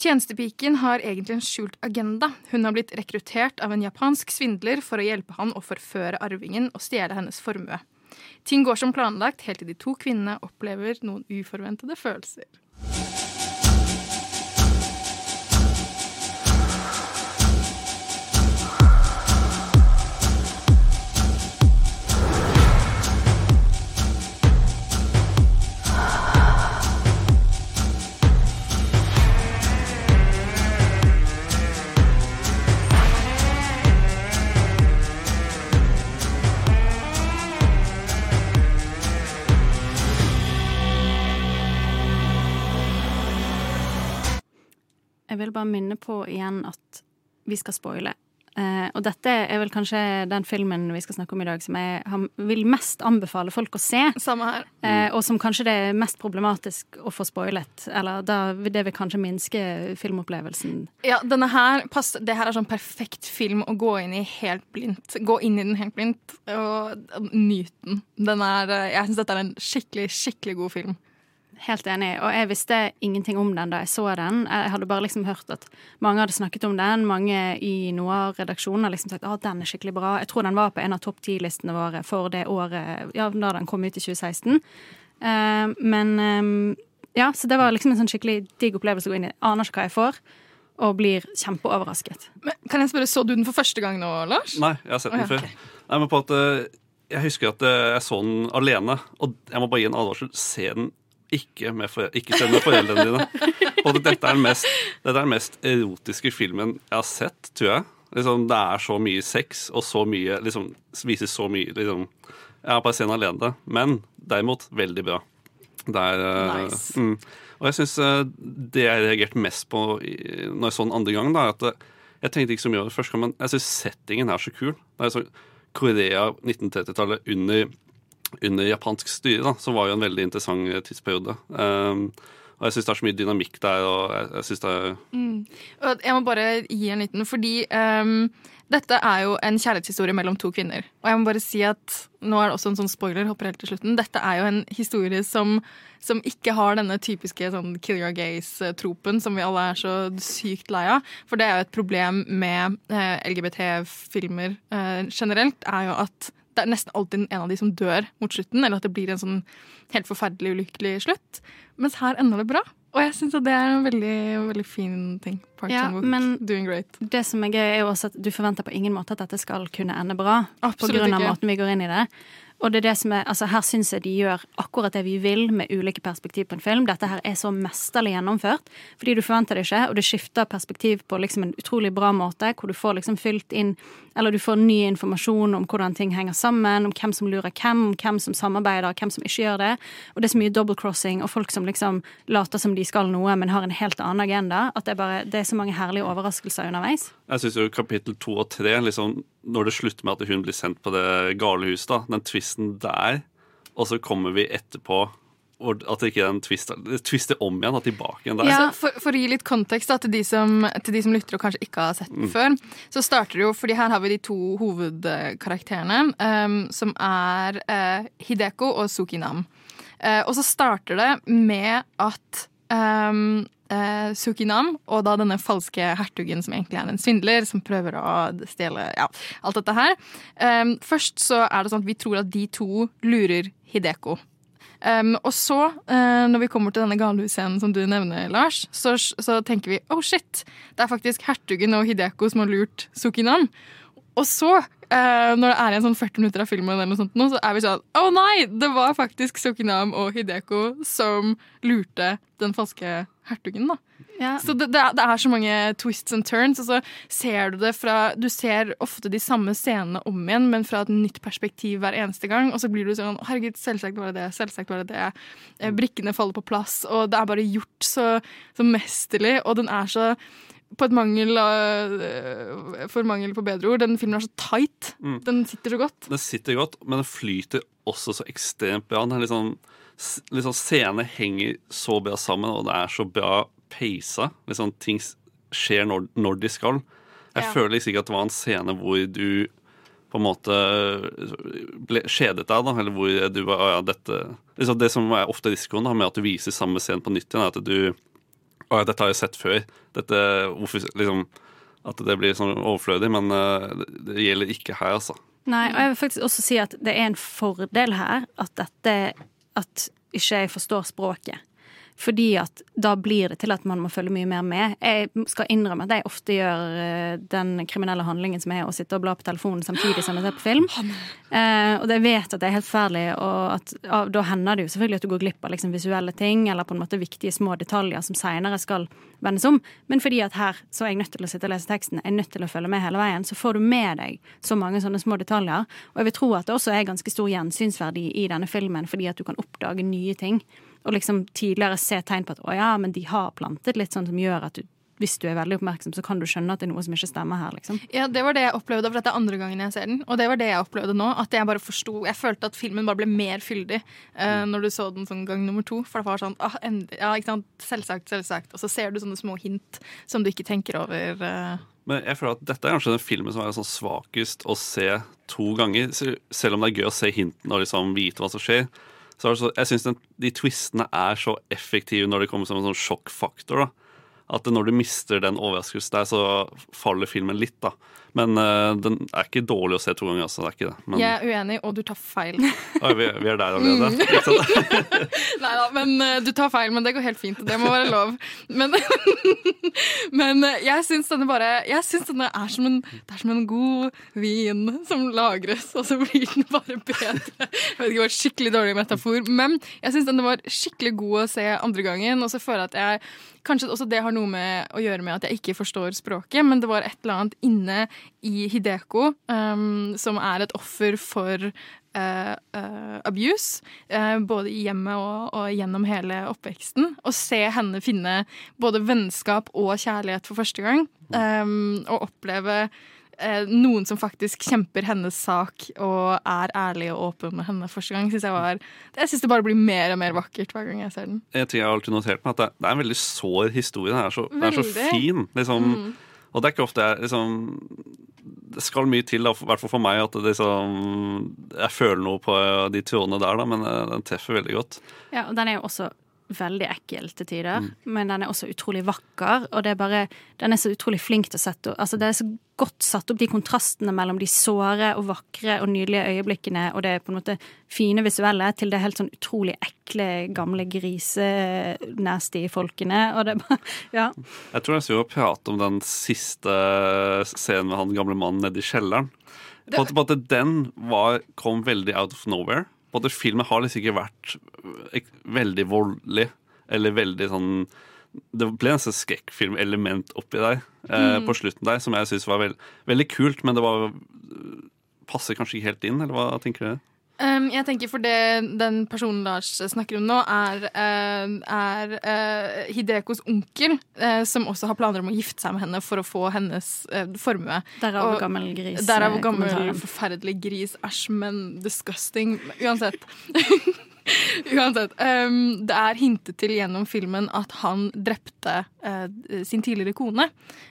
Tjenestepiken har egentlig en skjult agenda. Hun har blitt rekruttert av en japansk svindler for å hjelpe han å forføre arvingen og stjele hennes formue. Ting går som planlagt helt til de to kvinnene opplever noen uforventede følelser. Jeg vil bare minne på igjen at vi skal spoile. Uh, og dette er vel kanskje den filmen vi skal snakke om i dag som jeg har- vil mest anbefale folk å se. Samme her. Uh, og som kanskje det er mest problematisk å få spoilet. Eller da, det vil kanskje minske filmopplevelsen. Ja, denne her pass, Det her er sånn perfekt film å gå inn i helt blindt. Gå inn i den helt blindt og nyte den. den er, eh, jeg syns dette er en skikkelig, skikkelig god film. Helt enig. Og jeg visste ingenting om den da jeg så den. Jeg hadde bare liksom hørt at mange hadde snakket om den. Mange i Noir-redaksjonen har liksom sagt at den er skikkelig bra. Jeg tror den var på en av topp ti-listene våre for det året ja, da den kom ut i 2016. Uh, men um, ja, så det var liksom en sånn skikkelig digg opplevelse å gå inn i. Aner ikke hva jeg får, og blir kjempeoverrasket. Men kan jeg spørre, Så du den for første gang nå, Lars? Nei, jeg har sett den oh, ja, før. Nei, men på at eh, Jeg husker at eh, jeg så den alene, og jeg må bare gi en advarsel. Se den ikke med, for, ikke se med foreldrene dine. Og dette er, den mest, dette er den mest erotiske filmen jeg har sett, tror jeg. Liksom, det er så mye sex, og så mye liksom, viser så mye liksom, Jeg bare sett den alene, men derimot veldig bra. Det er eh, Nice. mm. Og jeg syns det jeg reagerte mest på når jeg så den andre gangen, da, er at det, jeg tenkte ikke så mye over det første men jeg syns settingen er så kul. Det er sånn Korea 1930-tallet under, under japansk styre, da, som var jo en veldig interessant eh, tidsperiode. Um, og jeg syns det er så mye dynamikk der, og jeg, jeg synes det er Mm. Jeg må bare gi en liten, fordi um, dette er jo en kjærlighetshistorie mellom to kvinner. Og jeg må bare si at nå er det også en sånn spoiler, hopper helt til slutten. Dette er jo en historie som, som ikke har denne typiske sånn kill your gays-tropen som vi alle er så sykt lei av. For det er jo et problem med eh, LGBT-filmer eh, generelt, er jo at det er nesten alltid en av de som dør mot slutten, eller at det blir en sånn helt forferdelig ulykkelig slutt. Mens her ender det bra. Og jeg syns det er en veldig, veldig fin ting. Park Ja, men doing great. Det som er gøy, er jo også at du forventer på ingen måte at dette skal kunne ende bra. på grunn av ikke. måten vi går inn i det. Og det er det som er, altså her syns jeg de gjør akkurat det vi vil med ulike perspektiv på en film. Dette her er så mesterlig gjennomført, fordi du forventer det ikke, og det skifter perspektiv på liksom en utrolig bra måte, hvor du får liksom fylt inn Eller du får ny informasjon om hvordan ting henger sammen, om hvem som lurer hvem, hvem som samarbeider, hvem som ikke gjør det. Og det er så mye double crossing, og folk som liksom later som de skal noe, men har en helt annen agenda. At det er bare Det er så mange herlige overraskelser underveis. Jeg syns jo kapittel to og tre, liksom, når det slutter med at hun blir sendt på det gale huset, da, den twisten der, og så kommer vi etterpå at det ikke er en twist twister om igjen og tilbake igjen der. Ja, for, for å gi litt kontekst da, til, de som, til de som lytter og kanskje ikke har sett den Mm. før, så starter det jo fordi her har vi de to hovedkarakterene, um, som er uh, Hideko og Sukinam. Uh, og så starter det med at um, eh, Sukinam og da denne falske hertugen som egentlig er en svindler, som prøver å stjele ja, alt dette her. Um, først så er det sånn at vi tror at de to lurer Hideko. Um, og så, uh, når vi kommer til denne galehus-scenen som du nevner, Lars, så, så tenker vi oh shit, det er faktisk hertugen og Hideko som har lurt Sukinam. Og så, eh, når det er igjen sånn 40 minutter av filmen, eller noe sånt, nå, så er vi sånn Å nei! Det var faktisk Sukinam og Hideko som lurte den falske hertugen, da. Så det, det, er, det er så mange twists and turns, og så ser du det fra Du ser ofte de samme scenene om igjen, men fra et nytt perspektiv hver eneste gang. Og så blir du sånn Herregud, selvsagt var det det. Selvsagt var det det. Eh, Brikkene faller på plass, og det er bare gjort så, så mesterlig, og den er så på et mangel av, For mangel på bedre ord, den filmen er så tight. Mm. Den sitter så godt. Den sitter godt, men den flyter også så ekstremt bra. Den er litt sånn, litt sånn Scenene henger så bra sammen, og det er så bra peisa. Liksom, ting skjer når, når de skal. Jeg Ja. føler liksom ikke at det var en scene hvor du på en måte ble kjedet deg, da, eller hvor du var ja, dette liksom Det som er ofte risikoen da, med at du viser samme scene på nytt igjen, er at du Å ja, dette har jeg sett før. Dette, hvorfor, liksom, at det blir sånn overflødig, men uh, det, det gjelder ikke her, altså. Nei, og jeg vil faktisk også si at det er en fordel her at dette At ikke jeg forstår språket. Fordi at da blir det til at man må følge mye mer med. Jeg skal innrømme at jeg ofte gjør eh, den kriminelle handlingen som er å sitte og bla på telefonen samtidig som jeg ser på film. Eh, og jeg vet at det er helt forferdelig, og at, ja, da hender det jo selvfølgelig at du går glipp av liksom, visuelle ting, eller på en måte viktige små detaljer som seinere skal vendes om. Men fordi at her så er jeg nødt til å sitte og lese teksten, jeg er nødt til å følge med hele veien, så får du med deg så mange sånne små detaljer. Og jeg vil tro at det også er ganske stor gjensynsverdi i denne filmen, fordi at du kan oppdage nye ting. Og liksom tidligere se tegn på at å ja, men de har plantet litt sånn som gjør at du, hvis du er veldig oppmerksom, så kan du skjønne at det er noe som ikke stemmer her, liksom. Ja, Det var det jeg opplevde, for dette er andre gangen jeg ser den. Og det var det jeg opplevde nå. At jeg bare forsto Jeg følte at filmen bare ble mer fyldig uh, når du så den sånn gang nummer to. For det var sånn ah, Ja, ikke sant. Selvsagt, selvsagt. Og så ser du sånne små hint som du ikke tenker over. Uh. Men jeg føler at dette er kanskje den filmen som er sånn svakest å se to ganger. Selv om det er gøy å se hinten og liksom vite hva som skjer. Så så, jeg syns de twistene er så effektive når det kommer som en sånn sjokkfaktor. da. At når du mister den overraskelsen der, så faller filmen litt, da. Men uh, den er ikke dårlig å se to ganger, altså. Det er ikke det. Men Jeg er uenig, og du tar feil. Oi, vi, vi er der allerede. Ikke? Nei da, men uh, du tar feil, men det går helt fint. Det må være lov. Men, men uh, jeg syns denne bare Jeg syns denne er som en, det er som en god vin som lagres, og så blir den bare bedre. Jeg vet ikke, det var skikkelig dårlig metafor, men jeg syns denne var skikkelig god å se andre gangen, og så føler jeg at jeg Kanskje også det har noe med å gjøre med at jeg ikke forstår språket, men det var et eller annet inne i Hideko um, som er et offer for Uh, uh, abuse, uh, både i hjemmet og, og gjennom hele oppveksten. Å se henne finne både vennskap og kjærlighet for første gang, um, og oppleve noen som faktisk kjemper hennes sak og er ærlig og åpen med henne første gang, Synes jeg var Jeg synes det bare blir mer og mer vakkert hver gang jeg ser den. Jeg tror jeg har alltid notert meg, at det, det er en veldig sår historie. Den er så, den er så fin. Liksom, Mm. Og det er ikke ofte jeg liksom Det skal mye til, i hvert fall for meg, at liksom, jeg føler noe på de trådene der, da, men eh, den treffer veldig godt. Ja, og den er jo også veldig ekkel til tider, Mm. men den er også utrolig vakker. Og det er bare, den er så utrolig flink til å sette Altså Det er så godt satt opp de kontrastene mellom de såre og vakre og nydelige øyeblikkene og det på en måte fine visuelle til det helt sånn utrolig ekle, gamle grisenasty folkene. Og det er bare Ja. Jeg tror jeg skal prate om den siste scenen med han gamle mannen nede i kjelleren. På at den var, kom veldig out of nowhere. På at Filmen har liksom ikke vært veldig voldelig eller veldig sånn Det ble nesten skrekkfilmelement oppi der eh, Mm. på slutten der, som jeg syns var veld, veldig kult, men det var passer kanskje ikke helt inn, eller hva tenker dere? Um, jeg tenker for det den personen Lars snakker om nå, er, eh, er eh, Hidekos onkel, eh, som også har planer om å gifte seg med henne for å få hennes formue. Derav Og- gammel gris, Derav gammel forferdelig gris. Æsj, men disgusting. Uansett. Uansett. Um, det er hintet til gjennom filmen at han drepte uh, sin tidligere kone.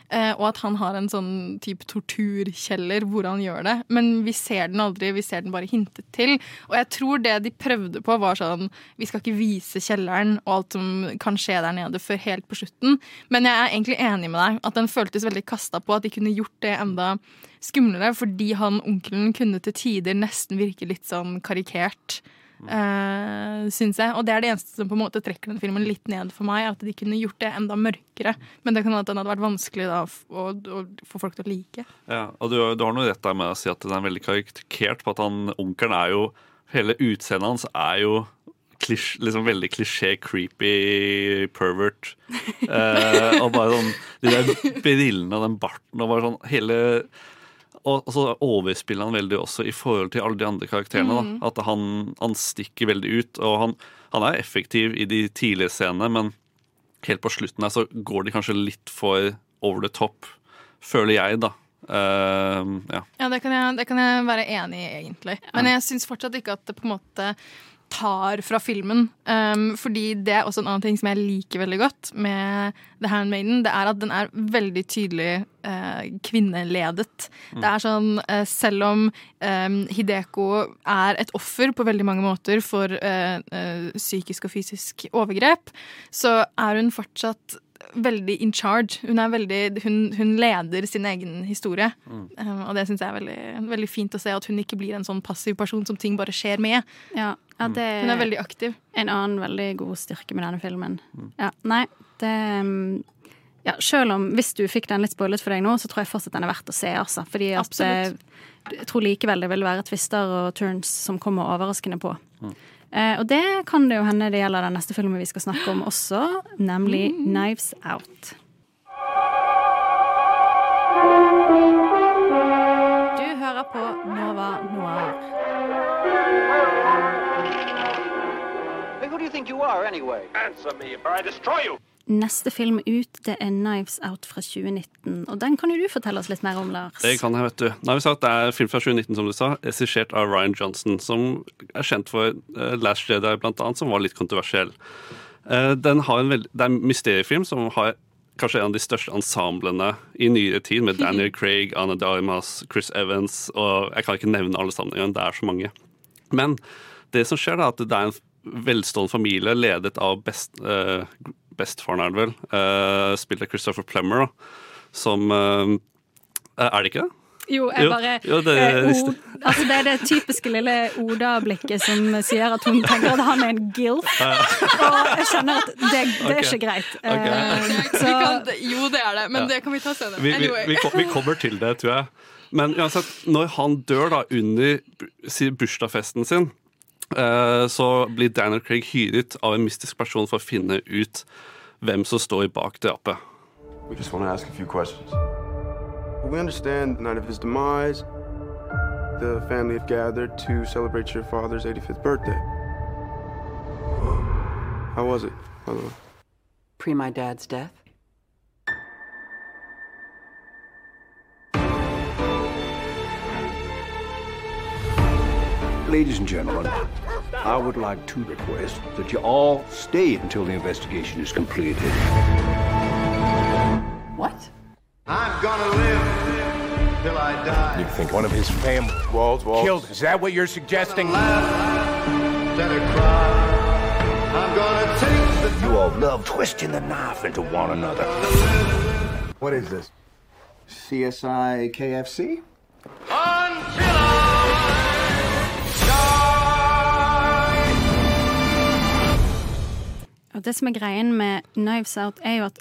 Uh, og at han har en sånn type torturkjeller hvor han gjør det. Men vi ser den aldri, vi ser den bare hintet til. Og jeg tror det de prøvde på, var sånn Vi skal ikke vise kjelleren og alt som kan skje der nede før helt på slutten. Men jeg er egentlig enig med deg at den føltes veldig kasta på at de kunne gjort det enda skumlere, fordi han onkelen kunne til tider nesten virke litt sånn karikert. Uh, syns jeg. Og det er det eneste som på en måte trekker den filmen litt ned for meg. At de kunne gjort det enda mørkere. Men det kan hende at den hadde vært vanskelig da, å, å få folk til å like. Ja, og du, du har noe rett der med å si at den er veldig karikert på at han onkelen er jo Hele utseendet hans er jo klisj, liksom veldig klisjé, creepy pervert. Eh, og bare sånn De der brillene og den barten og bare sånn hele og og så overspiller han veldig også i forhold til alle de andre karakterene. Mm. At han, han stikker veldig ut. Og han, han er effektiv i de tidlige scenene, men helt på slutten her så går de kanskje litt for over the top, føler jeg, da. Uh, ja. Ja, det kan, jeg, det kan jeg være enig i, egentlig. Men jeg syns fortsatt ikke at det på en måte tar fra filmen. Um, fordi det er også en annen ting som jeg liker veldig godt med The Handmaiden. Det er at den er veldig tydelig uh, kvinneledet. Mm. Det er sånn, uh, selv om um, Hideko er et offer på veldig mange måter for uh, psykisk og fysisk overgrep, så er hun fortsatt veldig in charge. Hun, er veldig, hun, hun leder sin egen historie. Mm. Um, og det syns jeg er veldig, veldig fint å se, at hun ikke blir en sånn passiv person som ting bare skjer med. Ja, ja, det Hun er veldig aktiv. En annen veldig god styrke med denne filmen. Ja, nei, det um, ja, Selv om hvis du fikk den litt spoilet for deg nå, så tror jeg fortsatt den er verdt å se. Altså, fordi at, Absolutt. eh, jeg tror likevel det vil være twister og turns som kommer overraskende på. Eh, og det kan det jo hende det gjelder den neste filmen vi skal snakke om også, nemlig Knives Out. Du hører på Nova Noir. Hey, who do you think you are, anyway? Answer me, or I destroy you! Neste film ut, det er Knives Out fra 2019. Og den kan jo du fortelle oss litt mer om, Lars. Det kan jeg, vet du. Sagt Det er film fra 2019, som du sa, regissert av Ryan Johnson, som er kjent for eh, Last Jedi, blant annet, som var litt kontroversiell. Eh, den har en veld... Det er en mysteriefilm som har kanskje en av de største ensemblene i nyere tid, med Daniel Craig, Anna Dimas, Chris Evans, og jeg kan ikke nevne alle sammen engang, det er så mange. Men det som skjer, da, at det er en velstående familie ledet av best, eh, bestefaren, er det vel, uh, spilt av Christopher Plummer, da, som eh, Er det ikke det? Jo, jeg Jo, bare jo, det- eh, o- altså, Det er det typiske lille Oda-blikket som sier at hun tenker at han er en gilf. Og jeg skjønner at det, det er ikke greit. Okay. Eh, så kan, jo, det er det, men Ja. det kan vi ta senere. Vi, vi, Anyway. vi, vi kommer til det, tror jeg. Men uansett, når han dør da under bu- bursdagsfesten sin, eh, så blir Daniel Craig hyret av en mystisk person for å finne ut hvem som står bak drapet. We just want to ask a few questions. We understand the night of his demise, the family have gathered to celebrate your father's 85th birthday. How was it, by the way? Pre my dad's death? Ladies and gentlemen, I would like to request that you all stay until the investigation is completed. What? I'm gonna live till I die. You think one of his family Walls, walls. killed? Is that what you're suggesting? Instead of cry, I'm gonna take You all love twisting the knife into one another. What is this? CSI KFC? Oh, Og det som er greien med Knives Out, er jo at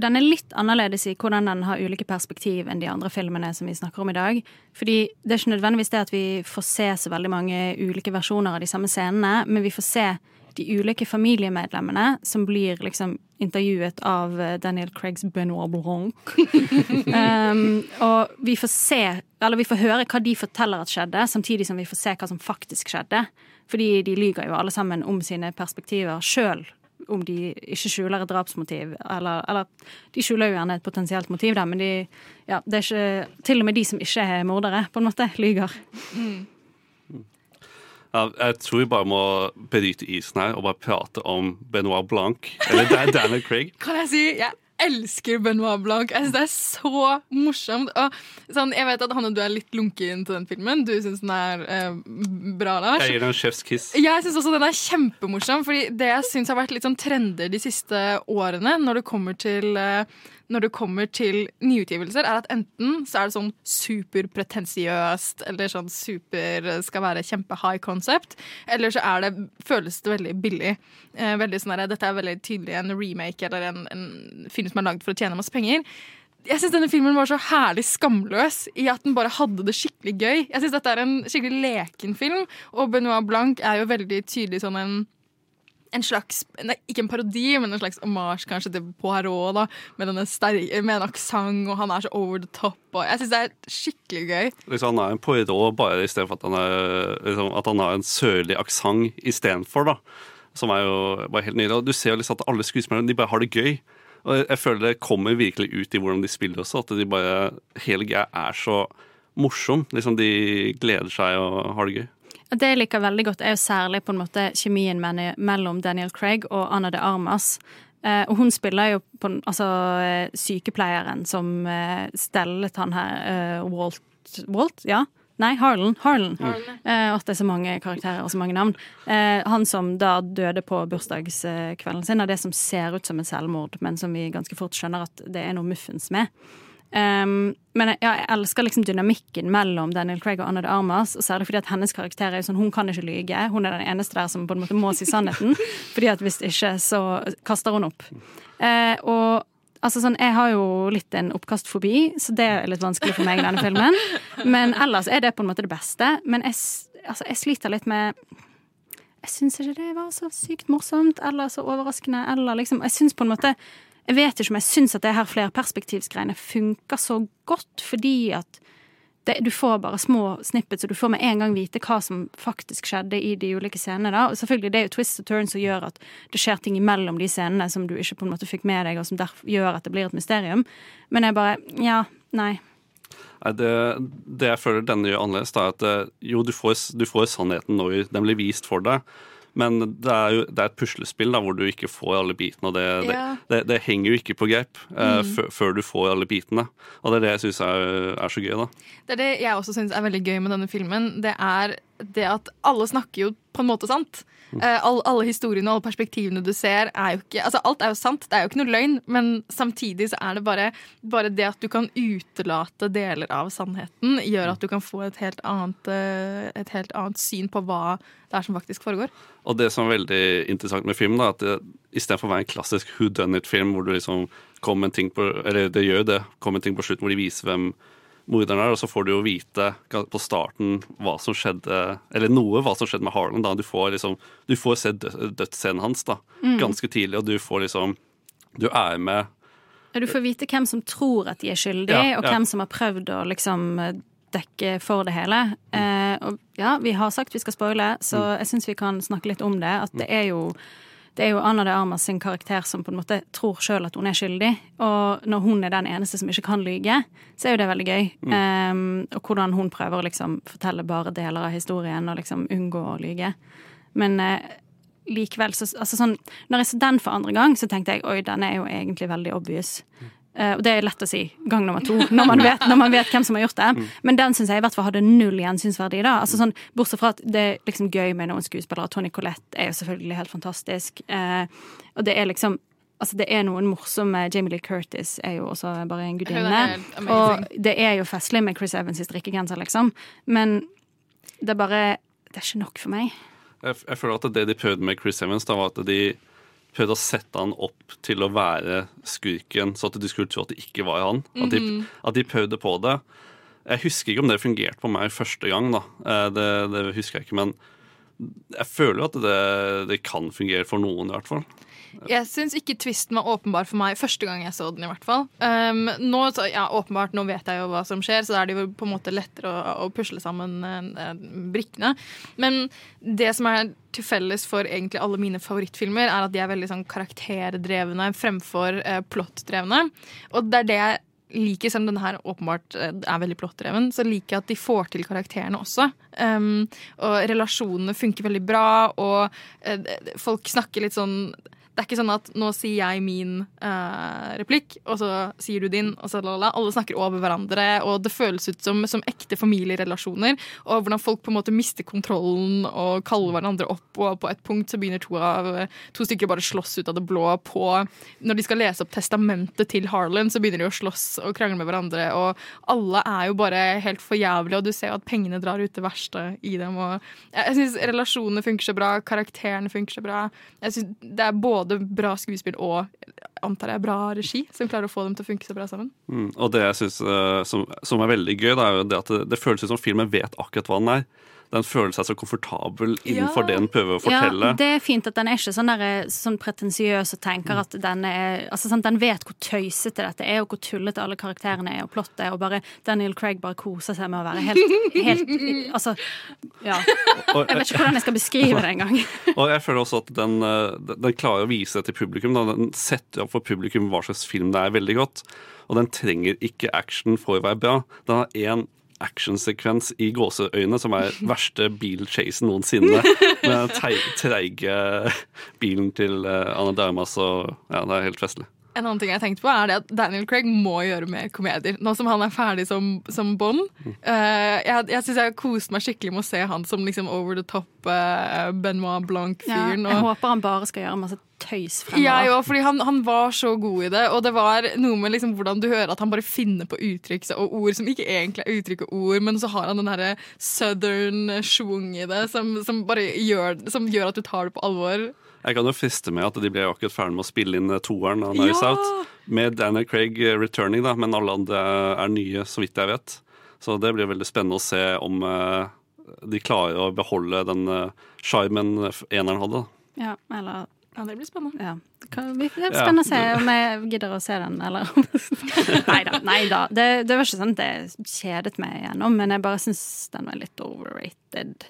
den er litt annerledes i hvordan den har ulike perspektiv enn de andre filmene som vi snakker om i dag. Fordi det er ikke nødvendigvis det at vi får se så veldig mange ulike versjoner av de samme scenene, men vi får se de ulike familiemedlemmene som blir liksom intervjuet av eh, Daniel Craigs Benoit Blanc. um, og vi får se, eller vi får høre hva de forteller at skjedde, samtidig som vi får se hva som faktisk skjedde. Fordi de lyger jo alle sammen om sine perspektiver sjøl om de ikke skjuler et drapsmotiv. Eller, eller de skjuler jo gjerne et potensielt motiv, der, men de, ja, det er ikke, til og med de som ikke er mordere, på en måte, lyger. Ja, jeg tror vi bare må bryte isen her og bare prate om Benoit Blanc. Eller det er Daniel Craig. Kan jeg si jeg elsker Benoit Blanc. Jeg synes Det er så morsomt. Og, sånn, jeg vet at Hanne, du er litt lunken til den filmen. Du syns den er eh, bra, Lars. Jeg gir den en chef's kiss. Jeg syns også den er kjempemorsom. Fordi det jeg syns har vært litt sånn trender de siste årene når det kommer til eh, når det kommer til nyutgivelser, er at enten så er det sånn superpretensiøst eller sånn super skal være kjempe high concept, eller så er det, føles det veldig billig. Eh, veldig sånn der, Dette er veldig tydelig en remake eller en, en film som er lagd for å tjene masse penger. Jeg synes denne filmen var så herlig skamløs i at den bare hadde det skikkelig gøy. Jeg synes dette er en skikkelig leken film, og Benoit Blanc er jo veldig tydelig sånn en en slags, nei, Ikke en parodi, men en slags omasj kanskje til Poirot. da, Med, med en aksent, og han er så over the top. Jeg syns det er skikkelig gøy. Liksom, han er en Poirot bare istedenfor at han, liksom, at han har en sørlig aksent istedenfor. Som er jo bare helt nydelig. Og du ser jo liksom at alle skuespillerne bare har det gøy. Og jeg føler det kommer virkelig ut i hvordan de spiller også, at de bare Hele greia er så morsom. Liksom De gleder seg og har det gøy. Det jeg liker veldig godt, er jo særlig på en måte kjemien mellom Daniel Craig og Anna de Armas. Eh, og hun spiller jo på altså eh, sykepleieren som eh, stellet han her Walt Walt? Ja? Nei, Harlan. Harlan. Eh, at det er så mange karakterer og så mange navn. Eh, han som da døde på bursdagskvelden sin av det som ser ut som et selvmord, men som vi ganske fort skjønner at det er noe muffens med. Um, men jeg, ja, jeg elsker liksom dynamikken mellom Daniel Craig og Anna de Armas. Og særlig fordi at hennes karakter er jo sånn, hun kan ikke lyge. Hun er den eneste der som på en måte må si sannheten. fordi at hvis ikke, så kaster hun opp. Uh, og altså sånn, jeg har jo litt en oppkastfobi, så det er litt vanskelig for meg i denne filmen. Men ellers er det på en måte det beste. Men jeg, altså, jeg sliter litt med jeg syns ikke det var så sykt morsomt eller så overraskende. Eller liksom, jeg synes på en måte Jeg vet ikke om jeg syns at det her flerperspektivsgreiene funker så godt, fordi at det, du får bare små snippets, og du får med en gang vite hva som faktisk skjedde i de ulike scenene. da. Og selvfølgelig, Det er jo twists og turns som gjør at det skjer ting imellom de scenene som du ikke på en måte fikk med deg, og som derfor gjør at det blir et mysterium. Men jeg bare Ja, nei. Nei, det, det jeg føler denne gjør annerledes, er at eh, jo, du får, du får sannheten når den blir vist for deg. Men det er jo det er et puslespill da, hvor du ikke får alle bitene. og Det, Ja. det, det, henger jo ikke på greip uh, Mm. før, før du får alle bitene. Og det er det jeg syns er, er så gøy. da. Det er det jeg også syns er veldig gøy med denne filmen. Det er det at alle snakker jo på en måte sant. Eh, all, alle historiene og alle perspektivene du ser, er jo ikke Altså, alt er jo sant, det er jo ikke noe løgn, men samtidig så er det bare, bare det at du kan utelate deler av sannheten, gjør at du kan få et helt annet, eh, et helt annet syn på hva det er som faktisk foregår. Og det som er veldig interessant med filmen, da, at det, istedenfor å være en klassisk who done it-film hvor du liksom kom en ting på Eller det gjør det, kom en ting på slutten hvor de viser hvem morderen er, og så får du jo vite på starten hva som skjedde Eller noe hva som skjedde med Harlan. da, Du får liksom Du får se dødsscenen hans da, Mm. ganske tidlig, og du får liksom Du er med Du får vite hvem som tror at de er skyldige, Ja, og ja. hvem som har prøvd å liksom dekke for det hele. Eh, og ja, vi har sagt vi skal spoile, så Mm. jeg syns vi kan snakke litt om det. At det er jo det er jo Anna de Armas sin karakter som på en måte tror sjøl at hun er skyldig. Og når hun er den eneste som ikke kan lyge, så er jo det veldig gøy. Mm. Um, og hvordan hun prøver å liksom fortelle bare deler av historien og liksom unngå å lyge. Men uh, likevel, så altså sånn Når jeg så den for andre gang, så tenkte jeg oi, den er jo egentlig veldig obvious. Eh, og det er lett å si gang nummer to, når man vet, når man vet hvem som har gjort det. Men den syns jeg i hvert fall hadde null gjensynsverdi. da. Altså sånn, Bortsett fra at det er liksom gøy med noen skuespillere. Tony Collette er jo selvfølgelig helt fantastisk. Eh, og det er liksom Altså Det er noen morsomme Jamie Lee Curtis er jo også bare en gudinne. Og det er jo festlig med Chris Evans i strikkegenser, liksom. Men det er bare Det er ikke nok for meg. Jeg, jeg føler at det de prøvde med Chris Evans, da, var at de prøvde å sette han opp til å være skurken, så at du skulle tro at det ikke var han. At de, Mhm. at de prøvde på det. Jeg husker ikke om det fungerte på meg første gang, da. Eh, Det, det husker jeg ikke, men jeg føler jo at det, det kan fungere for noen, i hvert fall. Jeg syns ikke twisten var åpenbar for meg første gang jeg så den. i hvert fall um, nå, så, ja, åpenbart, nå vet jeg jo hva som skjer, så da er det jo på en måte lettere å, å pusle sammen uh, brikkene. Men det som er til felles for egentlig alle mine favorittfilmer, er at de er veldig sånn karakterdrevne fremfor uh, plottdrevne. Og det er det jeg liker, selv om denne her åpenbart eh, er veldig plottdreven, så liker jeg at de får til karakterene også. Um, og relasjonene funker veldig bra, og uh, folk snakker litt sånn det er ikke sånn at nå sier jeg min eh, replikk, og så sier du din. og så lalala. Alle snakker over hverandre, og det føles ut som, som ekte familierelasjoner. Og hvordan folk på en måte mister kontrollen og kaller hverandre opp. Og på et punkt så begynner to, av, to stykker bare slåss ut av det blå på Når de skal lese opp testamentet til Harlan, så begynner de å slåss og krangle med hverandre. Og alle er jo bare helt for jævlige, og du ser jo at pengene drar ut det verste i dem. Og jeg jeg syns relasjonene funker så bra, karakterene funker så bra. Jeg synes Det er både bra skuespill og antar jeg bra regi som klarer å få dem til å funke så bra sammen. Mm. Og det jeg synes, uh, som, som er veldig gøy, da, er jo det at det, det føles ut som filmen vet akkurat hva den er. Den føler seg så komfortabel innenfor Ja. det den prøver å fortelle. Ja, det er fint at den er ikke sånn, der, sånn pretensiøs og tenker at den er altså, sånn, Den vet hvor tøysete dette er, og hvor tullete alle karakterene er, og plottet er, og bare Daniel Craig bare koser seg med å være helt, helt Altså Ja. Jeg vet ikke hvordan jeg skal beskrive det engang. Og jeg føler også at den, eh, den- den klarer å vise det til publikum. Da. Den setter opp for publikum hva slags film det er veldig godt. Og den trenger ikke action for å være bra. Den har én actionsekvens i gåseøyne som er verste bilchasen noensinne. Med den treige bilen til eh, Anna Darmas og Ja, det er helt festlig. En annen ting jeg tenkte på er det at Daniel Craig må gjøre mer komedier. Nå som han er ferdig som, som Bond. Eh, jeg jeg syns jeg koste meg skikkelig med å se han som liksom over the top uh, Benoit Blanc-fyren. jeg og- håper han bare skal gjøre masse tøys fremover. Ja, jo, fordi han, han var så god i det, og det var noe med liksom hvordan du hører at han bare finner på uttrykk og ord som ikke egentlig er uttrykk og ord, men så har han den derre southern schwung i det som, som bare gjør, som gjør at du tar det på alvor. Jeg kan jo friste med at de ble jo akkurat ferdig med å spille inn eh, toeren av Nice Ja! Out. Med Daniel Craig eh, returning, da, men alle andre er nye, så vidt jeg vet. Så det blir veldig spennende å se om eh, de klarer å beholde den sjarmen eneren hadde. Ja, eller Ja, det blir spennende. Ja. Det kan- er spennende å se om jeg gidder å se den, eller Nei da. Det, det var ikke sånn at jeg kjedet meg igjennom, men jeg bare syns den var litt overrated.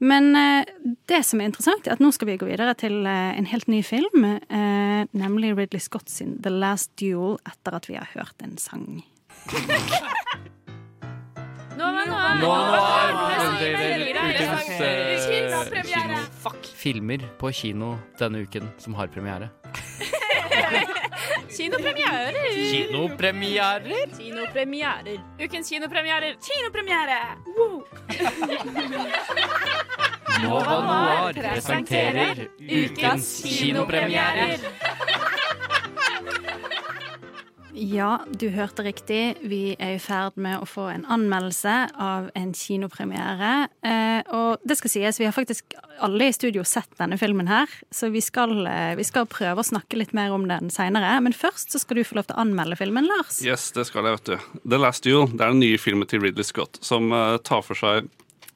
Men eh, det som er interessant, er at nå skal vi gå videre til eh, en helt ny film, eh, nemlig Ridley Scott sin The Last Duel, etter at vi har hørt en sang. Nova Noir. Presenterer ukens eh, filmer på kino denne uken som har premiere. Kinopremierer. Kinopremierer? Kinopremierer. Ukens kinopremierer. Kinopremiere! Wow. Nova Noir presenterer ukens kinopremierer. Ja, du hørte riktig. Vi er i ferd med å få en anmeldelse av en kinopremiere. Eh, og det skal sies, vi har faktisk alle i studio sett denne filmen her, så vi skal, eh, vi skal prøve å snakke litt mer om den seinere. Men først så skal du få lov til å anmelde filmen, Lars. Yes, det skal jeg, vet du. The Last Duel det er den nye filmen til Ridley Scott som eh, tar for seg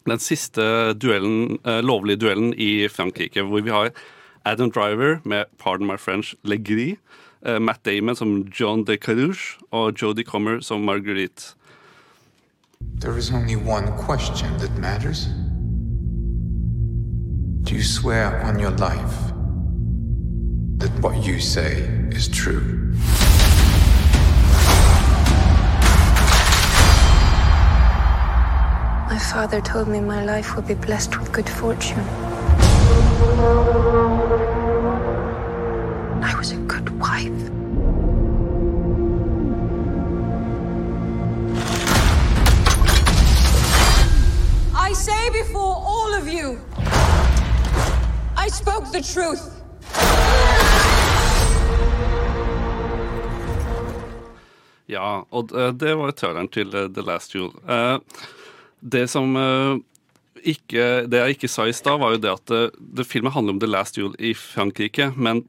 den siste duellen, lovlige duellen i Frankrike, hvor vi har Adam Driver med Pardon My French Legris, Eh, Matt Damon som John de Carouche og Jodie Comer som Marguerite. There is only one question that matters. Do you swear on your life that what you say is true? My father told me my life would be blessed with good fortune. Say before all of you, I spoke the truth. Ja, og eh, det var traileren til eh, The Last Duel. Eh, Det som ikke, det jeg ikke sa i stad, var jo det at det filmen handler om The Last Duel i Frankrike. Men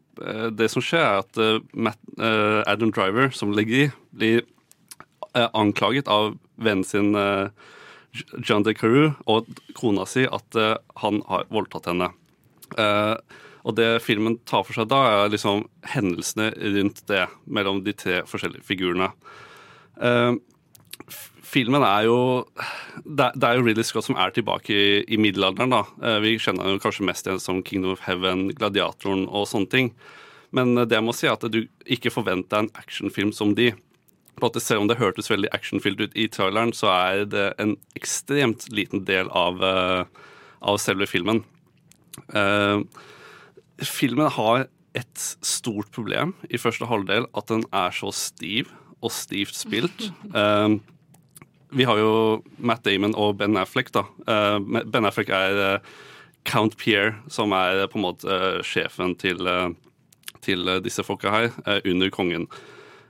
det som skjer, er at Matt, Adam Driver, som ligger i, blir anklaget av vennen sin John de Carew og kona si at eh, han har voldtatt henne. Eh, og det filmen tar for seg da, er liksom hendelsene rundt det mellom de tre forskjellige figurene. Eh, filmen er jo det, er- jo Ridley Scott som er tilbake i, i middelalderen. da. Vi kjenner jo kanskje mest igjen som Kingdom of Heaven, Gladiatoren og sånne ting. Men det jeg må si er at du ikke forventer en actionfilm som de. På en måte, selv om det hørtes veldig actionfylt ut i traileren, så er det en ekstremt liten del av, eh, av selve filmen. Uh, filmen har et stort problem i første halvdel, at den er så stiv og stivt spilt. Uh, vi har jo Matt Damon og Ben Affleck. da. Uh, ben Affleck er Count Pierre, som er på en måte sjefen til, til disse folka her, under kongen.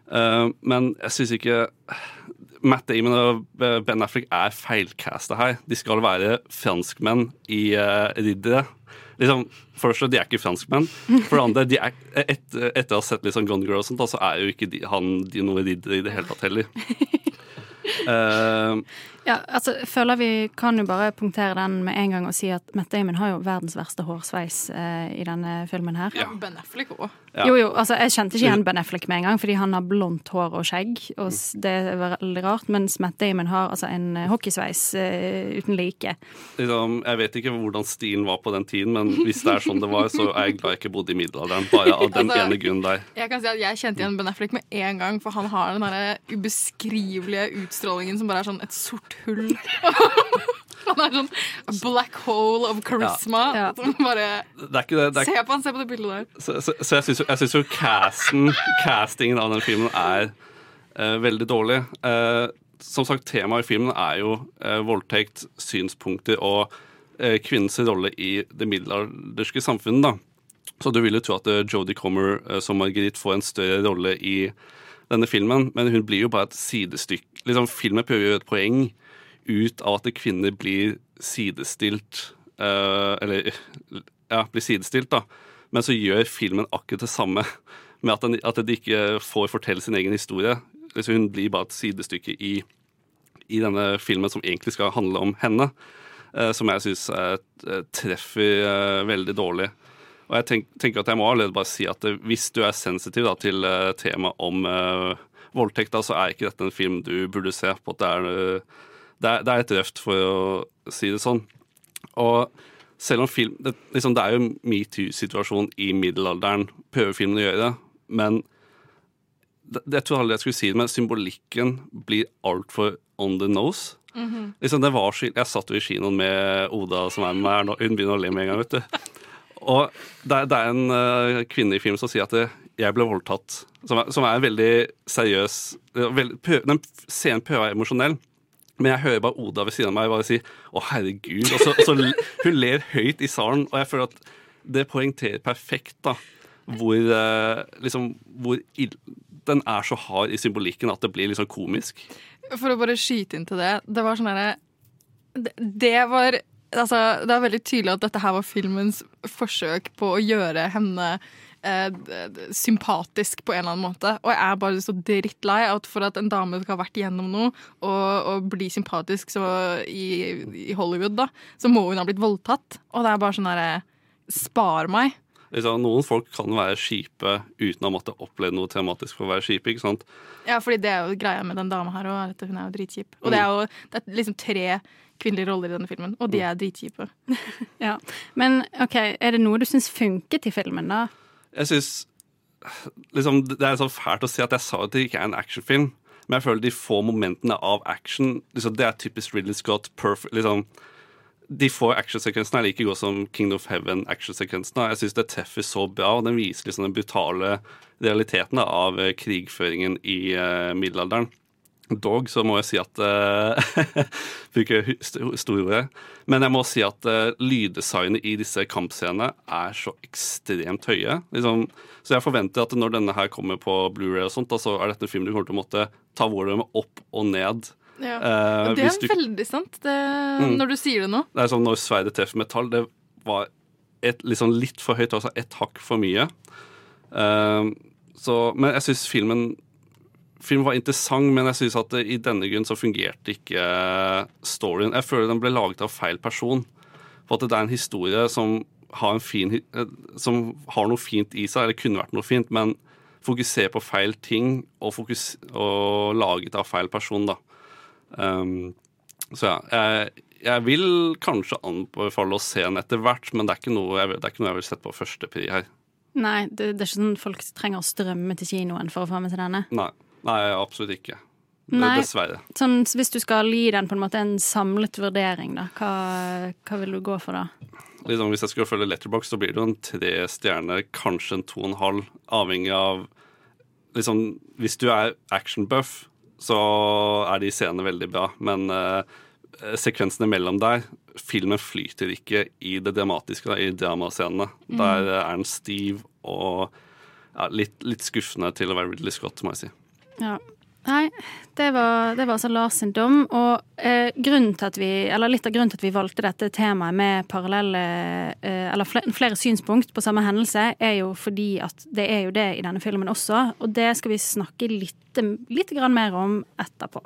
Eh, men jeg syns ikke Matt Damon og eh, Ben Affleck er feilcasta her. De skal være franskmenn i uh, riddere. Liksom, for det første, de er ikke franskmenn. For det andre, de er, et, etter å ha sett sånn Gone Girl og sånt, så er jo ikke de, han de noe riddere i det hele tatt heller. Eh, Ja, altså, jeg føler vi kan jo bare punktere den med en gang og si at Matt Damon har jo verdens verste hårsveis eh, i denne filmen her. Ja. Ben Affleck òg. Jo, jo, altså jeg kjente ikke igjen Ben Affleck med en gang, fordi han har blondt hår og skjegg, og det er veldig rart, mens Matt Damon har altså en eh, hockeysveis eh, uten like. Liksom, jeg vet ikke hvordan stilen var på den tiden, men hvis det er sånn det var, så er jeg glad jeg ikke bodde i middelalderen. Bare av den Altså, ene grunnen der. Jeg kan si at jeg kjente igjen Ben Affleck med en gang, for han har den der ubeskrivelige utstrålingen som bare er sånn et sort hull. han er sånn black hole of charisma. Ja. Bare Det er ikke det. det er, Se på han, se på det bildet der. Så, så, så jeg syns jo, jo casten, castingen av den filmen er uh, veldig dårlig. Uh, som sagt, temaet i filmen er jo uh, voldtekt, synspunkter og kvinnens rolle i det middelalderske samfunnet. da. Så du vil jo tro at Jodie Comer som Marguerite får en større rolle i denne filmen, men hun blir jo bare et sidestykke. Liksom, filmen prøver å gjøre et poeng ut av at kvinner blir sidestilt uh, Eller ja, blir sidestilt, da. Men så gjør filmen akkurat det samme, med at, den, at de ikke får fortelle sin egen historie. Liksom, hun blir bare et sidestykke i, i denne filmen som egentlig skal handle om henne. Uh, som jeg syns treffer uh, veldig dårlig. Og jeg tenk, tenker at jeg må allerede bare si at eh, hvis du er sensitiv da, til temaet om eh, voldtekt, da, så er ikke dette en film du burde se på. at Det er, eh, det er, det er et røft, for å si det sånn. Og selv om film Det, liksom, det er jo metoo-situasjon i middelalderen, prøver filmen å gjøre det, men det, det, jeg tror aldri jeg skulle si det, men symbolikken blir altfor on the nose. Mhm. Liksom, det var jeg satt jo i kinoen med Oda som er med meg her nå. Hun begynner å le med en gang, vet du. Og det, det er en uh, kvinne i filmen som sier at det, jeg ble voldtatt. Som er, som er veldig seriøs. Er prøv, den scenen prøver å være emosjonell, men jeg hører bare Oda ved siden av meg bare si 'Å, herregud'. Og så, så hun ler høyt i salen, og jeg føler at det poengterer perfekt da, hvor, eh, liksom, hvor den er så hard i symbolikken at det blir liksom komisk. For å bare skyte inn til det. Det var sånn herre det var Altså, det er veldig tydelig at dette her var filmens forsøk på å gjøre henne eh, sympatisk på en eller annen måte. Og jeg er bare så drittlei at for at en dame skal ha vært igjennom noe og, og bli sympatisk så i, i Hollywood, da, så må hun ha blitt voldtatt. Og det er bare sånn herre Spar meg. Noen folk kan være kjipe uten å måtte oppleve noe tematisk for å være kjipe. ikke sant? Ja, fordi det er jo greia med den dama her òg, at hun er jo dritkjip. Og det er jo det er liksom tre kvinnelige roller i denne filmen, og de er dritkjipe. Ja. Men OK, er det noe du syns funket i filmen, da? Jeg synes, liksom, Det er så fælt å si at jeg sa at det ikke er en actionfilm, men jeg føler de få momentene av action liksom, Det er typisk Ridley Scott. Perfect, liksom, de få actionsekvensene er like gode som King of Heaven-actionsekvensene. Jeg syns det treffer så bra, og den viser liksom den brutale realiteten av eh, krigføringen i uh, middelalderen. Dog så må jeg si at uh, Bruker store ord. Men jeg må si at uh, lyddesignet i disse kampscenene er så ekstremt høye. Liksom, så jeg forventer at når denne her kommer på Blu-ray og sånt, så er dette en film du kommer til å måtte ta volumet opp og ned. Ja. Uh, det er du- veldig sant, det, Mm. når du sier det nå. Det er sånn når sverdet treffer metall, det var et, liksom litt for høyt, altså ett hakk for mye. Uh, så, men jeg syns filmen Filmen var interessant, men jeg syns at i denne grunn så fungerte ikke eh, storyen. Jeg føler den ble laget av feil person. For at det er en historie som har, en fin, eh, som har noe fint i seg, eller kunne vært noe fint, men fokuserer på feil ting og, fokus, og laget av feil person, da. Um, så ja, jeg, jeg vil kanskje anbefale å se den etter hvert, men det er ikke noe jeg, det er ikke noe jeg vil sette på førstepri her. Nei, det, det er ikke sånn folk trenger å strømme til kinoen for å få med seg denne. Nei, Nei absolutt ikke. Nei. Dessverre. Sånn, hvis du skal gi den på en måte en samlet vurdering, da, hva, hva vil du gå for da? Liksom, hvis jeg skulle følge Letterbox, så blir det jo en tre stjerner, kanskje en to og en halv, avhengig av liksom, Hvis du er actionbuff, så er de scenene veldig bra, men eh, sekvensene mellom der Filmen flyter ikke i det dramatiske, da, i dramascenene. Mm. Der er den stiv og ja, litt, litt skuffende til å være Ridley Scott, må jeg si. Ja. Nei, det var, det var altså Lars sin dom. Og eh, grunnen til at vi, eller litt av grunnen til at vi valgte dette temaet med parallelle eh, Eller flere, flere synspunkt på samme hendelse, er jo fordi at det er jo det i denne filmen også. Og det skal vi snakke litt, litt grann mer om etterpå.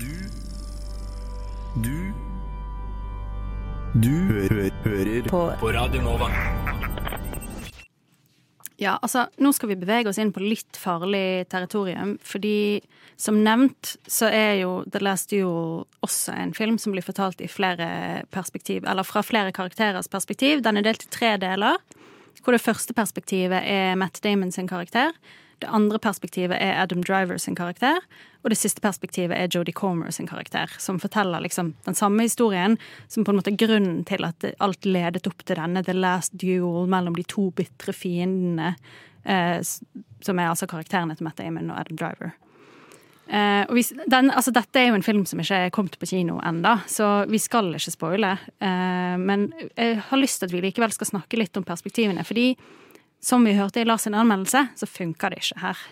Du Du Du hø hø hører på. på Radio Nova. Ja, altså, nå skal vi bevege oss inn på litt farlig territorium, fordi som nevnt så er jo The Last Duel også en film som blir fortalt i flere perspektiv, eller fra flere karakterers perspektiv. Den er delt i tre deler, hvor det første perspektivet er Matt Damon sin karakter. Det andre perspektivet er Adam Driver sin karakter. Og det siste perspektivet er Jodie Comer sin karakter, som forteller liksom den samme historien, som på en måte er grunnen til at alt ledet opp til denne The Last Duel mellom de to bitre fiendene, eh, som er altså karakterene til Matt Damon og Adam Driver. Eh, hvis, den, altså dette er jo en film som ikke er kommet på kino enda, så vi skal ikke spoile. Eh, men jeg har lyst til at vi likevel skal snakke litt om perspektivene, fordi som vi hørte i Lars sin anmeldelse, så funker det ikke her.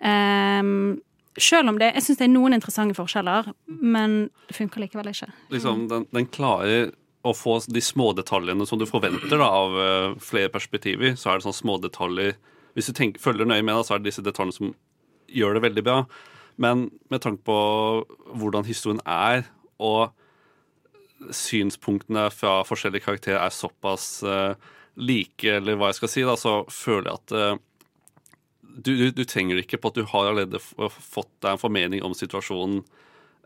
Um, selv om det Jeg syns det er noen interessante forskjeller, men det funker likevel ikke. Liksom, den, den klarer å få de små detaljene som du forventer da, av eh, flere perspektiver. Så er det sånne små detaljer Hvis du tenker, følger nøye med, da, så er det disse detaljene som gjør det veldig bra. Men med tanke på hvordan historien er, og synspunktene fra forskjellige karakterer er såpass eh, like, eller hva jeg skal si, da, så føler jeg at eh, du, du, du trenger ikke på at du har allerede fått deg en formening om situasjonen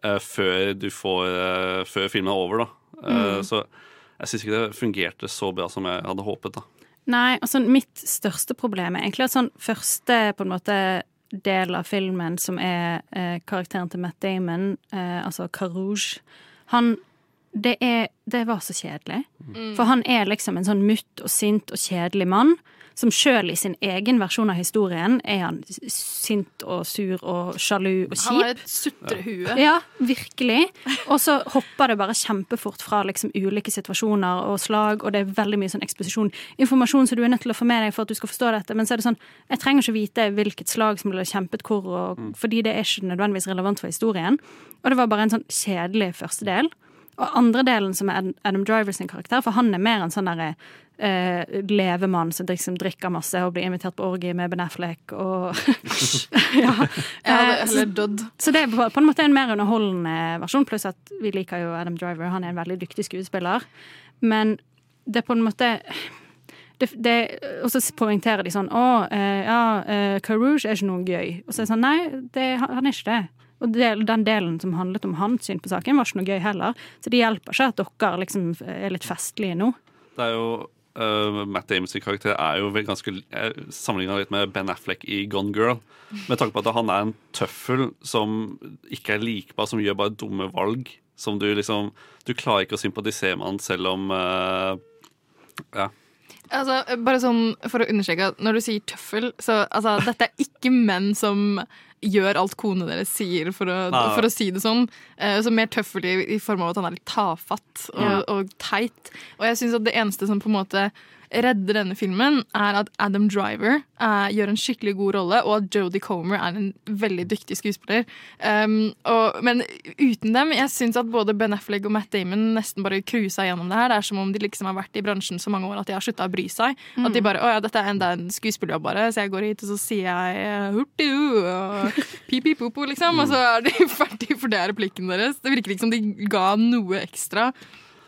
uh, før du får uh, før filmen er over, da. Uh, Mm. Så jeg syns ikke det fungerte så bra som jeg hadde håpet, da. Nei, altså mitt største problem er egentlig at sånn første på en måte del av filmen som er eh, karakteren til Matt Damon, eh, altså Carouge, han det, er, det var så kjedelig. Mm. For han er liksom en sånn mutt og sint og kjedelig mann. Som sjøl i sin egen versjon av historien er han sint og sur og sjalu og kjip. Han har et sutrehue. Ja, virkelig. Og så hopper det bare kjempefort fra liksom ulike situasjoner og slag, og det er veldig mye sånn eksposisjon. Informasjon som du er nødt til å få med deg for at du skal forstå dette. Men så er det sånn, jeg trenger ikke vite hvilket slag som ble kjempet hvor, og, fordi det er ikke nødvendigvis relevant for historien. Og det var bare en sånn kjedelig første del. Og andre delen som er Adam Driver sin karakter, for han er mer en sånn derre uh, levemann som liksom drikker masse og blir invitert på orgie med Ben Affleck og ja. Eller hadde Dodd. så- Så det er på, på en måte en mer underholdende versjon, pluss at vi liker jo Adam Driver, han er en veldig dyktig skuespiller. Men det er på en måte det, det, og så poengterer de sånn Å, eh, ja, eh, Carouge er ikke noe gøy. Og så er det sånn Nei, det, han er ikke det. Og den delen som handlet om hans syn på saken, var ikke noe gøy heller. Så det hjelper ikke at dere liksom er litt festlige nå. Det er jo uh, Matt Damons karakter er jo ganske sammenligna litt med Ben Affleck i Gone Girl. Med tanke på at han er en tøffel som ikke er likbar, som gjør bare dumme valg. Som du liksom Du klarer ikke å sympatisere med han selv om uh, Ja. Altså, bare sånn for å understreke at Når du sier tøffel, så altså, dette er ikke menn som gjør alt konene deres sier, for å, for å si det sånn. Eh, så mer tøffel i, i form av at han er litt tafatt og, og teit. Og jeg syns at det eneste som på en måte redder denne filmen, er at Adam Driver uh, gjør en skikkelig god rolle, og at Jodie Comer er en veldig dyktig skuespiller. Um, og, men uten dem Jeg syns at både Ben Affleck og Matt Damon nesten bare cruisa gjennom det her. Det er som om de liksom har vært i bransjen så mange år at de har slutta å bry seg. Mm. At de bare 'Å ja, dette er enda en skuespillerjobb, bare', så jeg går hit og så sier jeg eh, hurtiu og pipi-popo, liksom. Og så er de ferdig, for det er replikken deres. Det virker ikke som de ga noe ekstra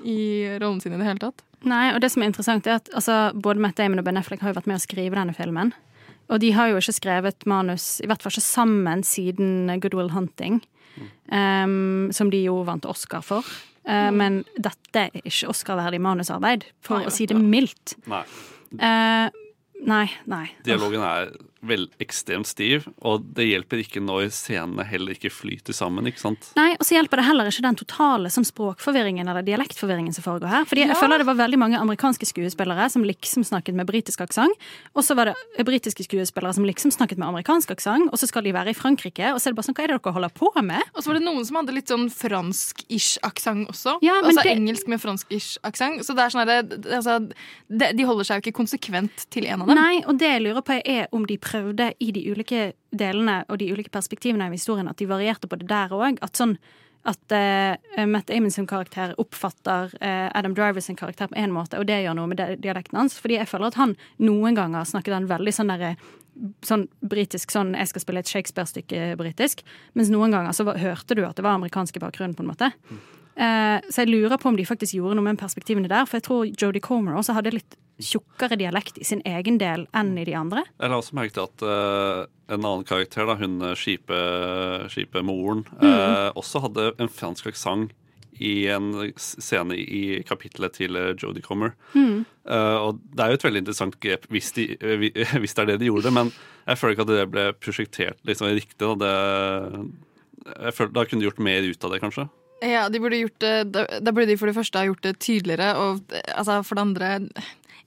i rollen sin i det hele tatt. Nei, og det som er interessant er at altså, både Matt Damon og Ben Affleck har jo vært med å skrive denne filmen. Og de har jo ikke skrevet manus, i hvert fall ikke sammen, siden Good Will Hunting. Um, som de jo vant Oscar for. Eh, Men dette er ikke Oscar-verdig manusarbeid, for Nei, å si det mildt. Nei. Uh, nei, nei. Dialogen er vel ekstremt stiv, og det hjelper ikke når scenene heller ikke flyter sammen. ikke sant? Nei, og så hjelper det heller ikke den totale sånn, språkforvirringen eller dialektforvirringen som foregår her. Fordi jeg føler det var veldig mange amerikanske skuespillere som liksom snakket med britisk aksent. Og så var det britiske skuespillere som liksom snakket med amerikansk aksent, og så skal de være i Frankrike, og så er det bare sånn, hva er det dere holder på med? Og så var det noen som hadde litt sånn fransk-ish aksent også. Ja, altså det- engelsk med fransk-ish aksent. Så det er sånn at det- altså, de, de holder seg jo ikke konsekvent til en av dem. Nei, og det jeg lurer på er om de prøvde i de ulike delene og de ulike perspektivene av historien at de varierte på det der òg. At sånn at uh, Matt Damon sin karakter oppfatter uh, Adam Driver sin karakter på én måte, og det gjør noe med dialekten hans. Fordi jeg føler at han noen ganger snakket han veldig sånn derre Sånn britisk sånn 'jeg skal spille et Shakespeare-stykke britisk', mens noen ganger så hørte du at det var amerikansk i på en måte. Eh, så jeg lurer på om de faktisk gjorde noe med perspektivene der. For jeg tror Jodie Comer også hadde litt tjukkere dialekt i sin egen del enn i de andre. Jeg la også merke til at eh, en annen karakter, da, hun skipemoren, skipe- skipemoren, Mm. eh, også hadde en fransk aksent i en scene i kapittelet til eh, Jodie Comer. Mm. Uh, og det er jo et veldig interessant grep hvis, de, eh, hvis det er det de gjorde, men jeg føler ikke at det ble prosjektert liksom riktig. Da. Det, jeg føler, da kunne de gjort mer ut av det, kanskje. Ja, de burde gjort det, da, burde de for det første ha gjort det tydeligere, og altså, for det andre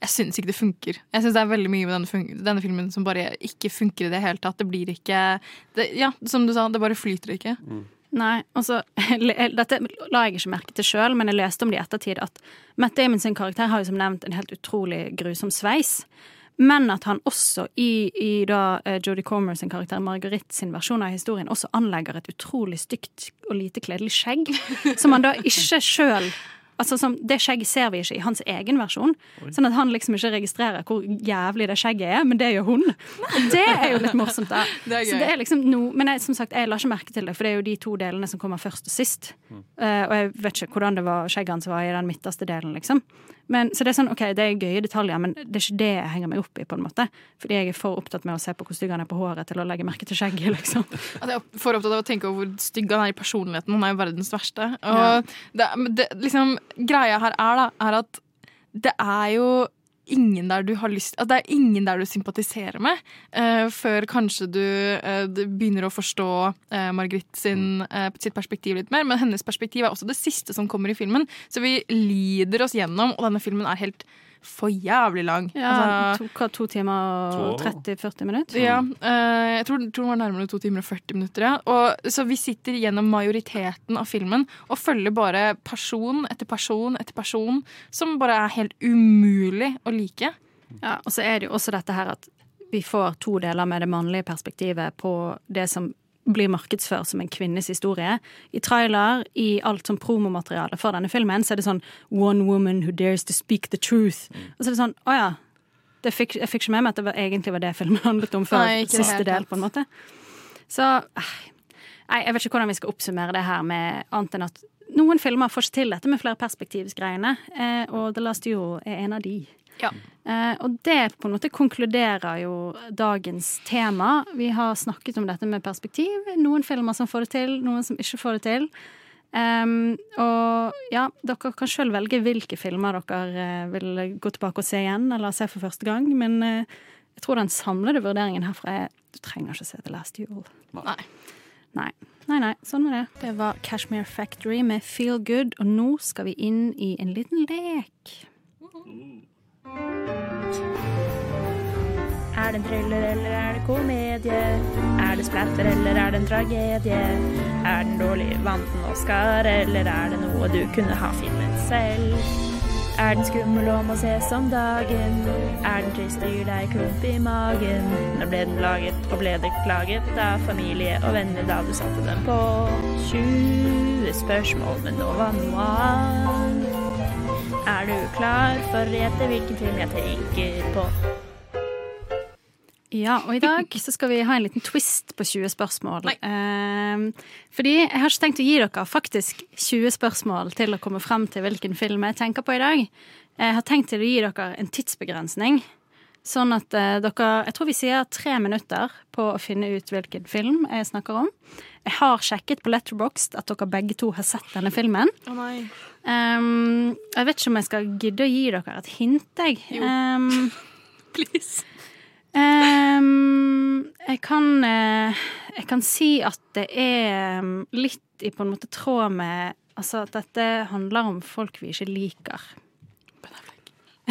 Jeg syns ikke det funker. Jeg synes det er veldig mye med denne, fun- denne filmen som bare ikke funker i det hele tatt. Det blir ikke det, Ja, som du sa, det bare flyter ikke. Nei, altså, Dette la jeg ikke merke til sjøl, men jeg leste om det i ettertid at Matt Damon sin karakter har jo som nevnt en helt utrolig grusom sveis. Men at han også i, i da eh, Jodie Comer sin karakter, Marguerite sin versjon av historien, også anlegger et utrolig stygt og lite kledelig skjegg. Som han da ikke sjøl Altså, som, Det skjegget ser vi ikke i hans egen versjon. Sånn at han liksom ikke registrerer hvor jævlig det skjegget er, men det gjør hun. Og det er jo litt morsomt, da. Det Så det er liksom no, men jeg, som sagt, jeg la ikke merke til det, for det er jo de to delene som kommer først og sist. Eh, og jeg vet ikke hvordan det var skjegget hans var i den midterste delen, liksom. Men, så det er sånn, ok, det er gøye detaljer, men det er ikke det jeg henger meg opp i, på en måte. Fordi jeg er for opptatt med å se på hvor stygg han er på håret til å legge merke til skjegget, liksom. Altså, jeg er for opptatt av å tenke over hvor stygg han er i personligheten. Han er jo verdens verste. Og det, det, liksom, greia her er da, er at det er jo ingen der du har lyst at Det er ingen der du sympatiserer med, uh, før kanskje du, uh, begynner å forstå uh, Margrit sin, eh, sitt perspektiv litt mer. Men hennes perspektiv er også det siste som kommer i filmen. Så vi lider oss gjennom, og denne filmen er helt for jævlig lang. Ja, Altså- to, hva, to timer og 30-40 minutter? ja, uh, jeg tror, tror den var nærmere to timer og 40 minutter. Ja. Og, så vi sitter gjennom majoriteten av filmen og følger bare person etter person etter person som bare er helt umulig å like. Ja, og så er det jo også dette her at vi får to deler med det mannlige perspektivet på det som blir markedsført som en kvinnes historie. I trailer, i alt som promomateriale for denne filmen, så er det sånn One woman who dares to speak the truth. Og så er det sånn, å ja. Det fikk, jeg fikk ikke med meg at det var, egentlig var det filmen handlet om før Nei, siste del, på en måte. Så eh, Nei, jeg vet ikke hvordan vi skal oppsummere det her med annet enn at noen filmer får ikke til dette med flerperspektivsgreiene, eh, og The Last Duel er en av de. Eh, og det på en måte konkluderer jo dagens tema. Vi har snakket om dette med perspektiv. Noen filmer som får det til, noen som ikke får det til. Um, og ja, dere kan sjøl velge hvilke filmer dere uh, vil gå tilbake og se igjen, eller se for første gang. Men uh, jeg tror den samlede vurderingen herfra er du trenger ikke se The Last Duel. Nei. Nei. Nei, nei, sånn var det. Det var Cashmere Factory med Feel Good, og nå skal vi inn i en liten lek. Er det en thriller eller er det komedie? Er det splatter eller er det en tragedie? Er den dårlig, vant den Oscar, eller er det noe du kunne ha filmet selv? Er den skummel og må ses om dagen? Er den trist og gir deg klump i magen? Når ble den laget, og ble det klaget av familie og venner da du satte den på? 20 spørsmål men nå var noe Noir. Er du klar for å gjette hvilken film jeg tenker på? Ja, og i dag så skal vi ha en liten twist på 20 spørsmål. Eh, fordi jeg har ikke tenkt å gi dere faktisk 20 spørsmål til å komme frem til hvilken film jeg tenker på i dag. Jeg har tenkt til å gi dere en tidsbegrensning. Sånn at eh, dere Jeg tror vi sier tre minutter på å finne ut hvilken film jeg snakker om. Jeg har sjekket på Letterboxd at dere begge to har sett denne filmen. Å nei. Ehm, jeg vet ikke om jeg skal gidde å gi dere et hint, jeg. Ehm, Please. Um, jeg kan uh, Jeg kan si at det er um, litt i på en måte tråd med Altså at dette handler om folk vi ikke liker.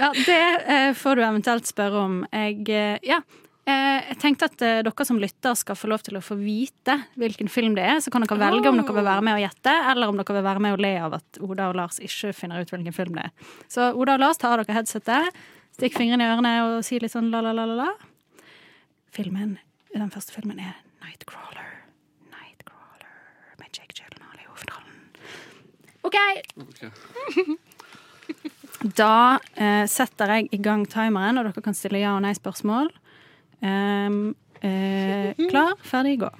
ja, det uh, får du eventuelt spørre om. Jeg uh, Ja. Eh, jeg tenkte at eh, dere som lytter skal få lov til å få vite hvilken film det er. Så kan dere velge om dere vil være med og gjette, eller om dere vil være med og le av at Oda og Lars ikke finner ut hvilken film det er. Så Oda og Lars, tar av dere headsetet, stikk fingrene i ørene og si litt sånn la-la-la-la. Filmen, Den første filmen er Nightcrawler. Nightcrawler med Jake Gyllenhaal i hovedrollen. OK! Da eh, setter jeg i gang timeren, og dere kan stille ja- og nei-spørsmål. Um, eh, klar, ferdig, gå.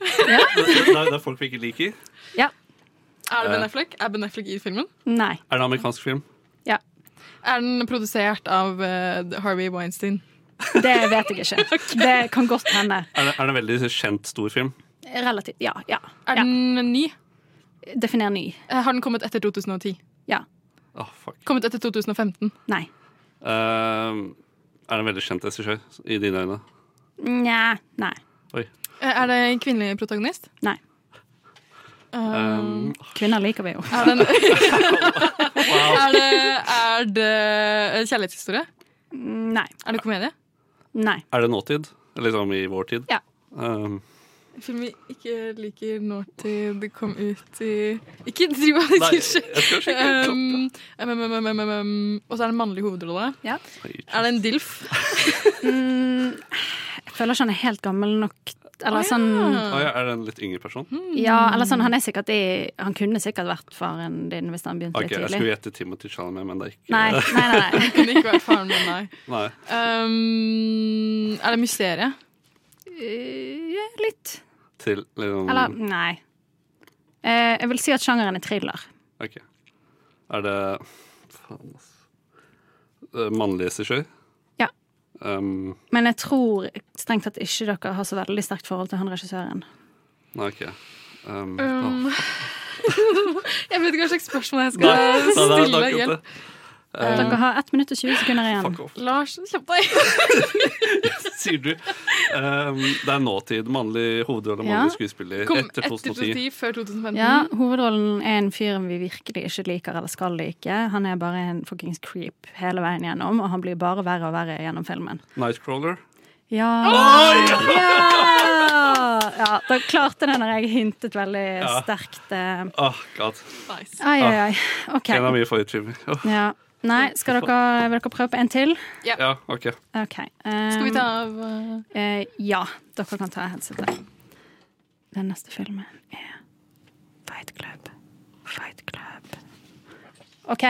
Det er, det er folk vi ikke liker. Ja. Er det Ben Eh. Affleck? Er Ben Affleck i filmen? Nei. Er det en amerikansk film? Ja. Er den produsert av eh, Harvey Weinstein? Det vet jeg ikke. Det kan godt hende. Er det, er det en veldig kjent, stor film? Relativt. Ja. ja. Er den ny? Definer ny. Eh, Har den kommet etter 2010? Ja. Åh, fuck. Kommet etter 2015? Nei. Eh, er det en veldig kjent regissør i dine øyne? Nja. Nei. Oi. Eh, Er det en kvinnelig protagonist? Nei. Um, Kvinner liker vi jo. Er, den, er, det, er det en kjærlighetshistorie? Nei. Er det komedie? Nei. Er det nåtid? Liksom i vår tid? Ja. Um, En film vi ikke liker nåtid, det kom ut i Ikke driv og um, Og så er det en mannlig hovedrolle. Ja. Er det en DILF? Mm, jeg føler ikke han er helt gammel nok. Eller Å, ja. Ah, ja, er det en litt yngre person? Ja, eller sånn, han er sikkert i Han kunne sikkert vært faren din hvis han begynte okay, litt Jeg skulle gjette Timothy Chalamet, men det er ikke Nei, nei, nei. nei. han kunne ikke vært faren min, nei. Nei. Um, er det mysteriet? Eh, litt. Til liksom Eller nei. Eh, jeg vil si at sjangeren er thriller. Ok. Er det Faen, altså. Eh, Mannlig regissør? Ja. Um, Men jeg tror strengt tatt ikke dere har så veldig sterkt forhold til han regissøren. nei, OK. Um, Um, åh, jeg vet ikke hva slags spørsmål jeg skal nei, stille. Hjelp. Um, Dere har 1 minutt og 20 sekunder igjen. Lars, kjapp deg. sier du. Um, det er nåtid. Mannlig hovedrolle, Ja. mannlig skuespiller. Kom etter 2010. 2010, før 2015. Ja, Hovedrollen er en fyr vi virkelig ikke liker eller skal like. Han er bare en fuckings creep hele veien gjennom, og han blir bare verre og verre gjennom filmen. Nightcrawler. Ja! Oh, ja! ja da klarte den når jeg hintet veldig Ja. sterkt. eh. Åh, god. Ai, ai, ai. OK. En av mine favorittfilmer. Oh. Ja. Nei, skal dere, vil dere prøve på en til? Ja, OK. OK. Skal vi ta um, av uh, eh, Ja, dere kan ta headsetet. Den neste filmen er Fight Club. Fight Club. OK.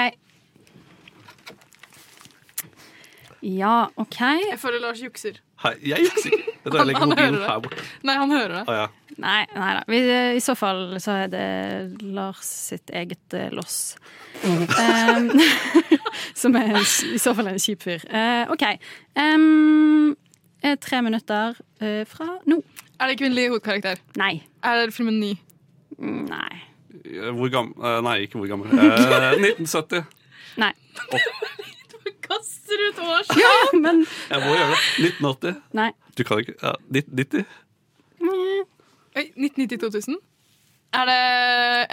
Ja, OK. Jeg føler Lars jukser. Hei, jeg jukser ikke. Jeg legger mobilen her borte. Nei, han hører det. Ah, ja. Nei, nei da. Vi, I så fall så er det Lars sitt eget eh, loss. Um, som er en, i så fall en kjip fyr. Uh, OK. Um, eh, tre minutter uh, fra nå. Er det kvinnelig hovedkarakter? Nei. Er det filmen ny? Nei. Hvor gammel Nei, ikke hvor gammel. Uh, 1970. Nei. Kaster ut års... Ja, men Jeg må gjøre det. 1980. Nei. Du kan ikke ja, 90? Oi, 1990-2000? Er det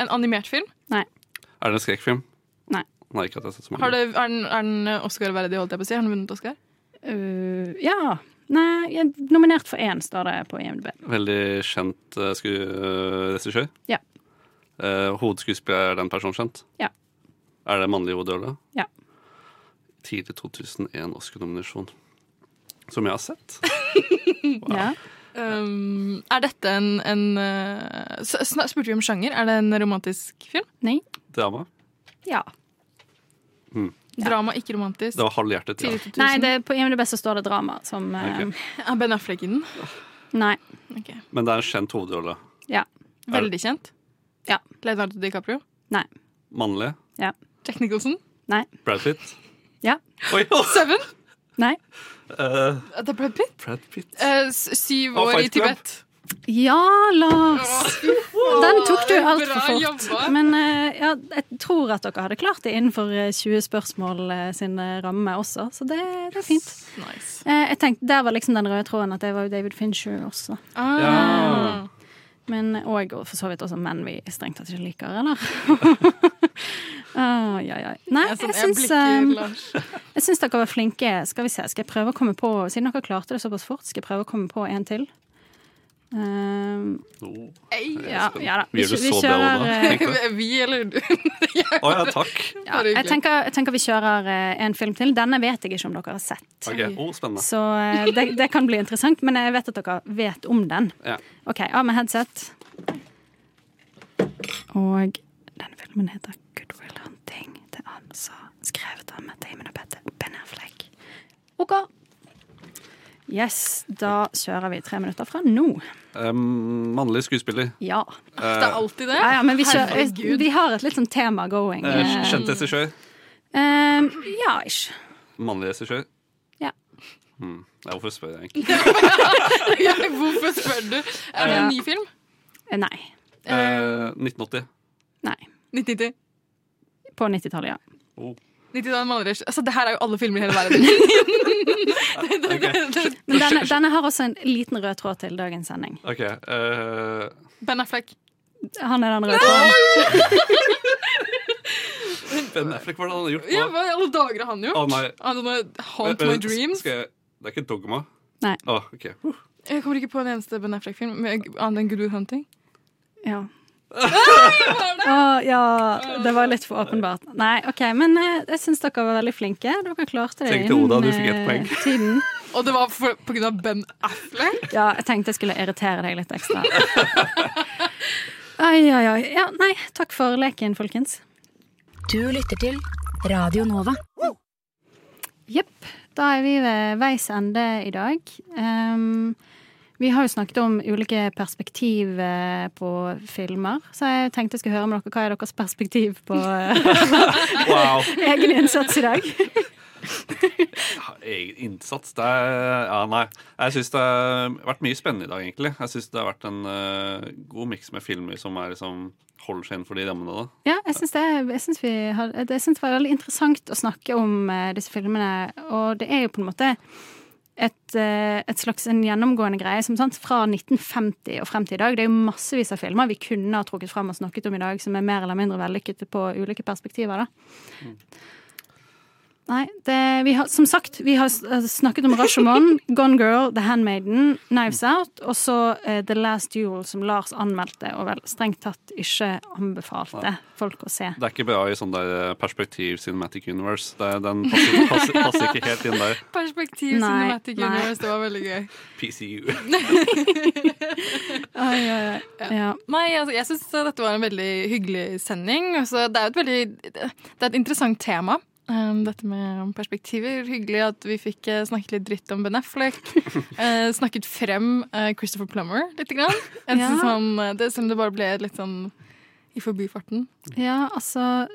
en animert film? Nei. Er det en skrekkfilm? Nei. Nei, ikke at jeg har sett så mange. Har det, er den, er den Oscar-verdig, holdt jeg på å si? Har den vunnet Oscar? Uh, ja. Nei, jeg er nominert for én, står det på IMDb. Veldig kjent uh, uh, regissør. Ja. Uh, hovedskuespiller er den personen kjent? Ja. Er det mannlig hovedrolle? Ja. Tidlig 2001 Oscar-nominasjon. Som jeg har sett. Ja. Um, er dette en, en uh, Spurte vi om sjanger? Er det en romantisk film? Nei. Drama. Ja. Hmm. Drama, ikke romantisk. Det var halvhjertet, ja. Tidlig 2000. Nei, det, på IMDb så står det drama som okay. uh, Er Ben Affleck i den? Nei. Men det er en kjent hovedrolle. Ja. Veldig kjent? Ja. Leonardo DiCaprio? Nei. Mannlig. Ja. Jack Nicholson? Nei. Brad Pitt. Ja. Oi! Seven? Nei. Uh, Det er Brad Pitt? Brad Pitt. Uh, syv år i Tibet. Ja, Lars! Den tok du altfor fort. Men uh, ja, jeg tror at dere hadde klart det innenfor eh, 20 spørsmål sin ramme også, så det, det er fint. Nice. Eh, jeg tenkte, Der var liksom den røde tråden at det var jo David Fincher også. Ah. Ja. Men, og for så vidt også menn vi strengt tatt ikke liker, eller? Ai, ja, ja. Nei, Jeg sånn, jeg syns blikker, eh, Jeg syns dere var flinke. Skal vi se, skal jeg prøve å komme på Siden dere klarte det såpass fort, skal jeg prøve å komme på en til. Um, Oh. ja, ja da. Vi vi, vi kjører. Vi eller du? Å ja, takk. ja, jeg, tenker, jeg tenker vi kjører eh, en film til. Denne vet jeg ikke om dere har sett. Okay. oh, Så eh, det, det kan bli interessant, men jeg vet at dere vet om den. Ja. OK, av med headset. Og denne filmen heter Good Will Hunting. Det er altså skrevet av Matt Damon og Petter Ben Affleck. OK. Yes, da kjører vi tre minutter fra nå. Um, mannlig skuespiller. Ja. Det er alltid det? Ja, ja, men vi, kjører, vi, vi har et litt sånn tema going. Uh, Kjent regissør. Um, ja, ish. Mannlig regissør. Ja. Hmm. Ja, hvorfor spør jeg egentlig? Ja, Hvorfor spør du? Er det en ny film? Uh, Nei. Eh, 1980. Nei. 1990? På 90-tallet, ja. Oh. 90-tallet malerers. Altså, det her er jo alle filmer i hele verden. Men denne, denne har også en liten rød tråd til dagens sending. OK. uh... Ben Affleck. Han er den røde tråden. ben Affleck, hva er det han har gjort? Ja, hva i alle dager har han gjort? Oh, nei. Har Haunt Eh, My eh, Dreams. Skal jeg, det er ikke Dogma? Nei. Oh, okay. uh. Jeg kommer ikke på en eneste Ben Affleck-film med- annet enn Good Will Hunting. Ja. Å, ja, det var litt for åpenbart. Nei, OK, men eh, jeg syns dere var veldig flinke. Dere klarte det Tenk til Oda, du fikk ett eh, poeng. tiden. Og det var for, på grunn av Ben Affleck? Ja, jeg tenkte jeg skulle irritere deg litt ekstra. Oi, oi, oi. Ja, nei, takk for leken, folkens. Du lytter til Radio Nova. Jepp. Da er vi ved veis ende i dag. Ehm, vi har jo snakket om ulike perspektiv eh, på filmer, så jeg tenkte jeg skulle høre med dere hva er deres perspektiv på Wow. egen innsats i dag. Egen innsats det er, Ja, nei. Jeg syns det har vært mye spennende i dag, egentlig. Jeg syns det har vært en uh, god miks med filmer som er liksom holder seg innenfor de rammene. da. Ja, jeg syns det, jeg synes vi har, jeg synes det var veldig interessant å snakke om uh, disse filmene. Og det er jo på en måte et, eh, et slags en gjennomgående greie som sant, fra 1950 og frem til i dag. Det er jo massevis av filmer vi kunne ha trukket frem og snakket om i dag, som er mer eller mindre vellykkede på ulike perspektiver. da. Nei, det, vi har, som sagt, vi har snakket om Rashomon, Gone Girl, The Handmaiden, Knives Out, og så uh, The Last Duel, som Lars anmeldte, og vel strengt tatt ikke anbefalte folk å se. Det er ikke bra i sånn der eh, perspektiv cinematic universe. Det, den passer, passer, passer ikke helt inn der. Perspektiv Nei, Cinematic nei. Universe, det var veldig gøy. PCU. Oi, oi, Ja. Ja. Nei, altså, jeg syns dette var en veldig hyggelig sending. Altså, det er jo et veldig Det er et interessant tema. Um, dette med perspektiver. Hyggelig at vi fikk eh, snakket litt dritt om Ben Affleck. Eh, snakket frem eh, Christopher Plummer litt. Grann. Ja. eh, det, selv om det bare ble litt sånn i forbifarten. Ja, altså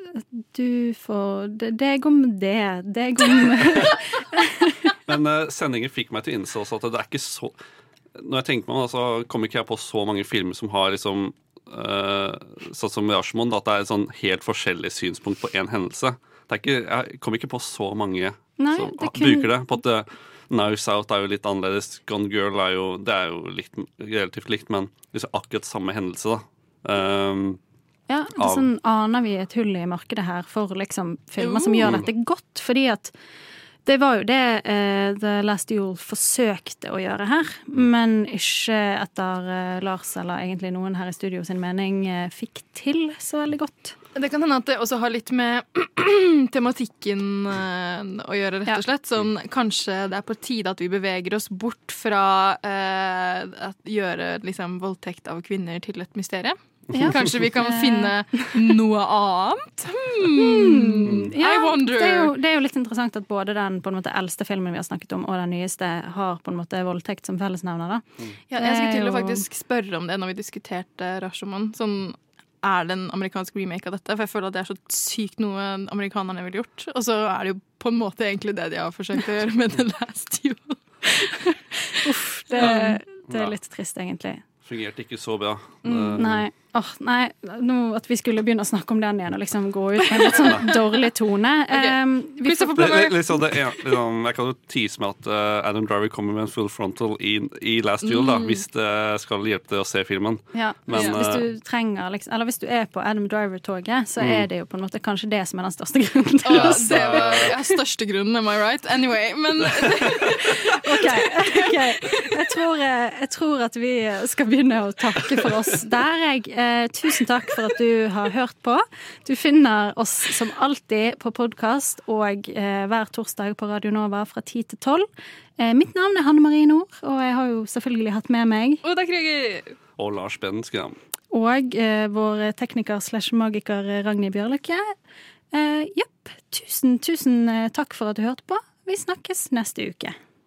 Du får Det, om går med det. Det går med Men uh, sendingen fikk meg til å innse også at det er ikke så Når jeg tenker meg om så kommer ikke jeg på så mange filmer som har liksom uh, Sånn som Rashmond, at det er et sånn helt forskjellig synspunkt på én hendelse. Ikke, jeg kommer ikke på så mange Nei, som det kun- bruker det. På at Now South Out er jo litt annerledes. Gone Girl er jo, det er jo litt, relativt likt, men liksom akkurat samme hendelse, da. Um, Ja, det er sånn aner vi et hull i markedet her for liksom filmer som gjør dette godt, fordi at det var jo det uh, The Last Duel forsøkte å gjøre her, men ikke etter uh, Lars eller egentlig noen her i studio sin mening uh, fikk til så veldig godt. Det kan hende at det også har litt med tematikken eh, å gjøre, rett og slett. Sånn, kanskje det er på tide at vi beveger oss bort fra eh, å gjøre liksom, voldtekt av kvinner til et mysterium. Ja. Kanskje vi kan Eh. finne noe annet? Hmm. Ja, I wonder. Det er, jo, det er jo litt interessant at både den måte eldste filmen vi har snakket om, og den nyeste har på en måte voldtekt som fellesnevner. da. Ja, jeg skal til å faktisk spørre om det når vi diskuterte Rashomon. Sånn, er det en amerikansk remake av dette? For jeg føler at det er så sykt noe amerikanerne ville gjort. Og så er det jo på en måte egentlig det de har forsøkt å gjøre med The Last Duel. Uff, det, det er litt trist, egentlig. fungerte ikke så bra. Mm, nei. Åh, nei, nå at vi skulle begynne å snakke om den igjen og liksom gå ut med en litt sånn dårlig tone. Um, vi får- Det- det- Litt sånn, det, ja, liksom, jeg kan jo tease med at uh, Adam Driver kommer med en full frontal i, i Last Duel, da, Mm. hvis det skal hjelpe deg å se filmen. Ja, Men, hvis, hvis eh, du trenger liksom, Eller hvis du er på Adam Driver-toget, så Mm. er det jo på en måte kanskje det som er den største grunnen til Å, å det var ja, største grunnen, am I right? Anyway, men OK. ok. Jeg, tror, jeg tror at vi skal begynne å takke for oss der, jeg. Eh, tusen takk for at du har hørt på. Du finner oss som alltid på podkast og eh, hver torsdag på Radio Nova fra 10 til 12. Eh, mitt navn er Hanne Marie Nord, og jeg har jo selvfølgelig hatt med meg Oda Krüger. Og Lars Benskram. Og eh, vår tekniker slash magiker eh, Ragnhild Bjørløkke. Eh, Jepp. Tusen, tusen takk for at du hørte på. Vi snakkes neste uke.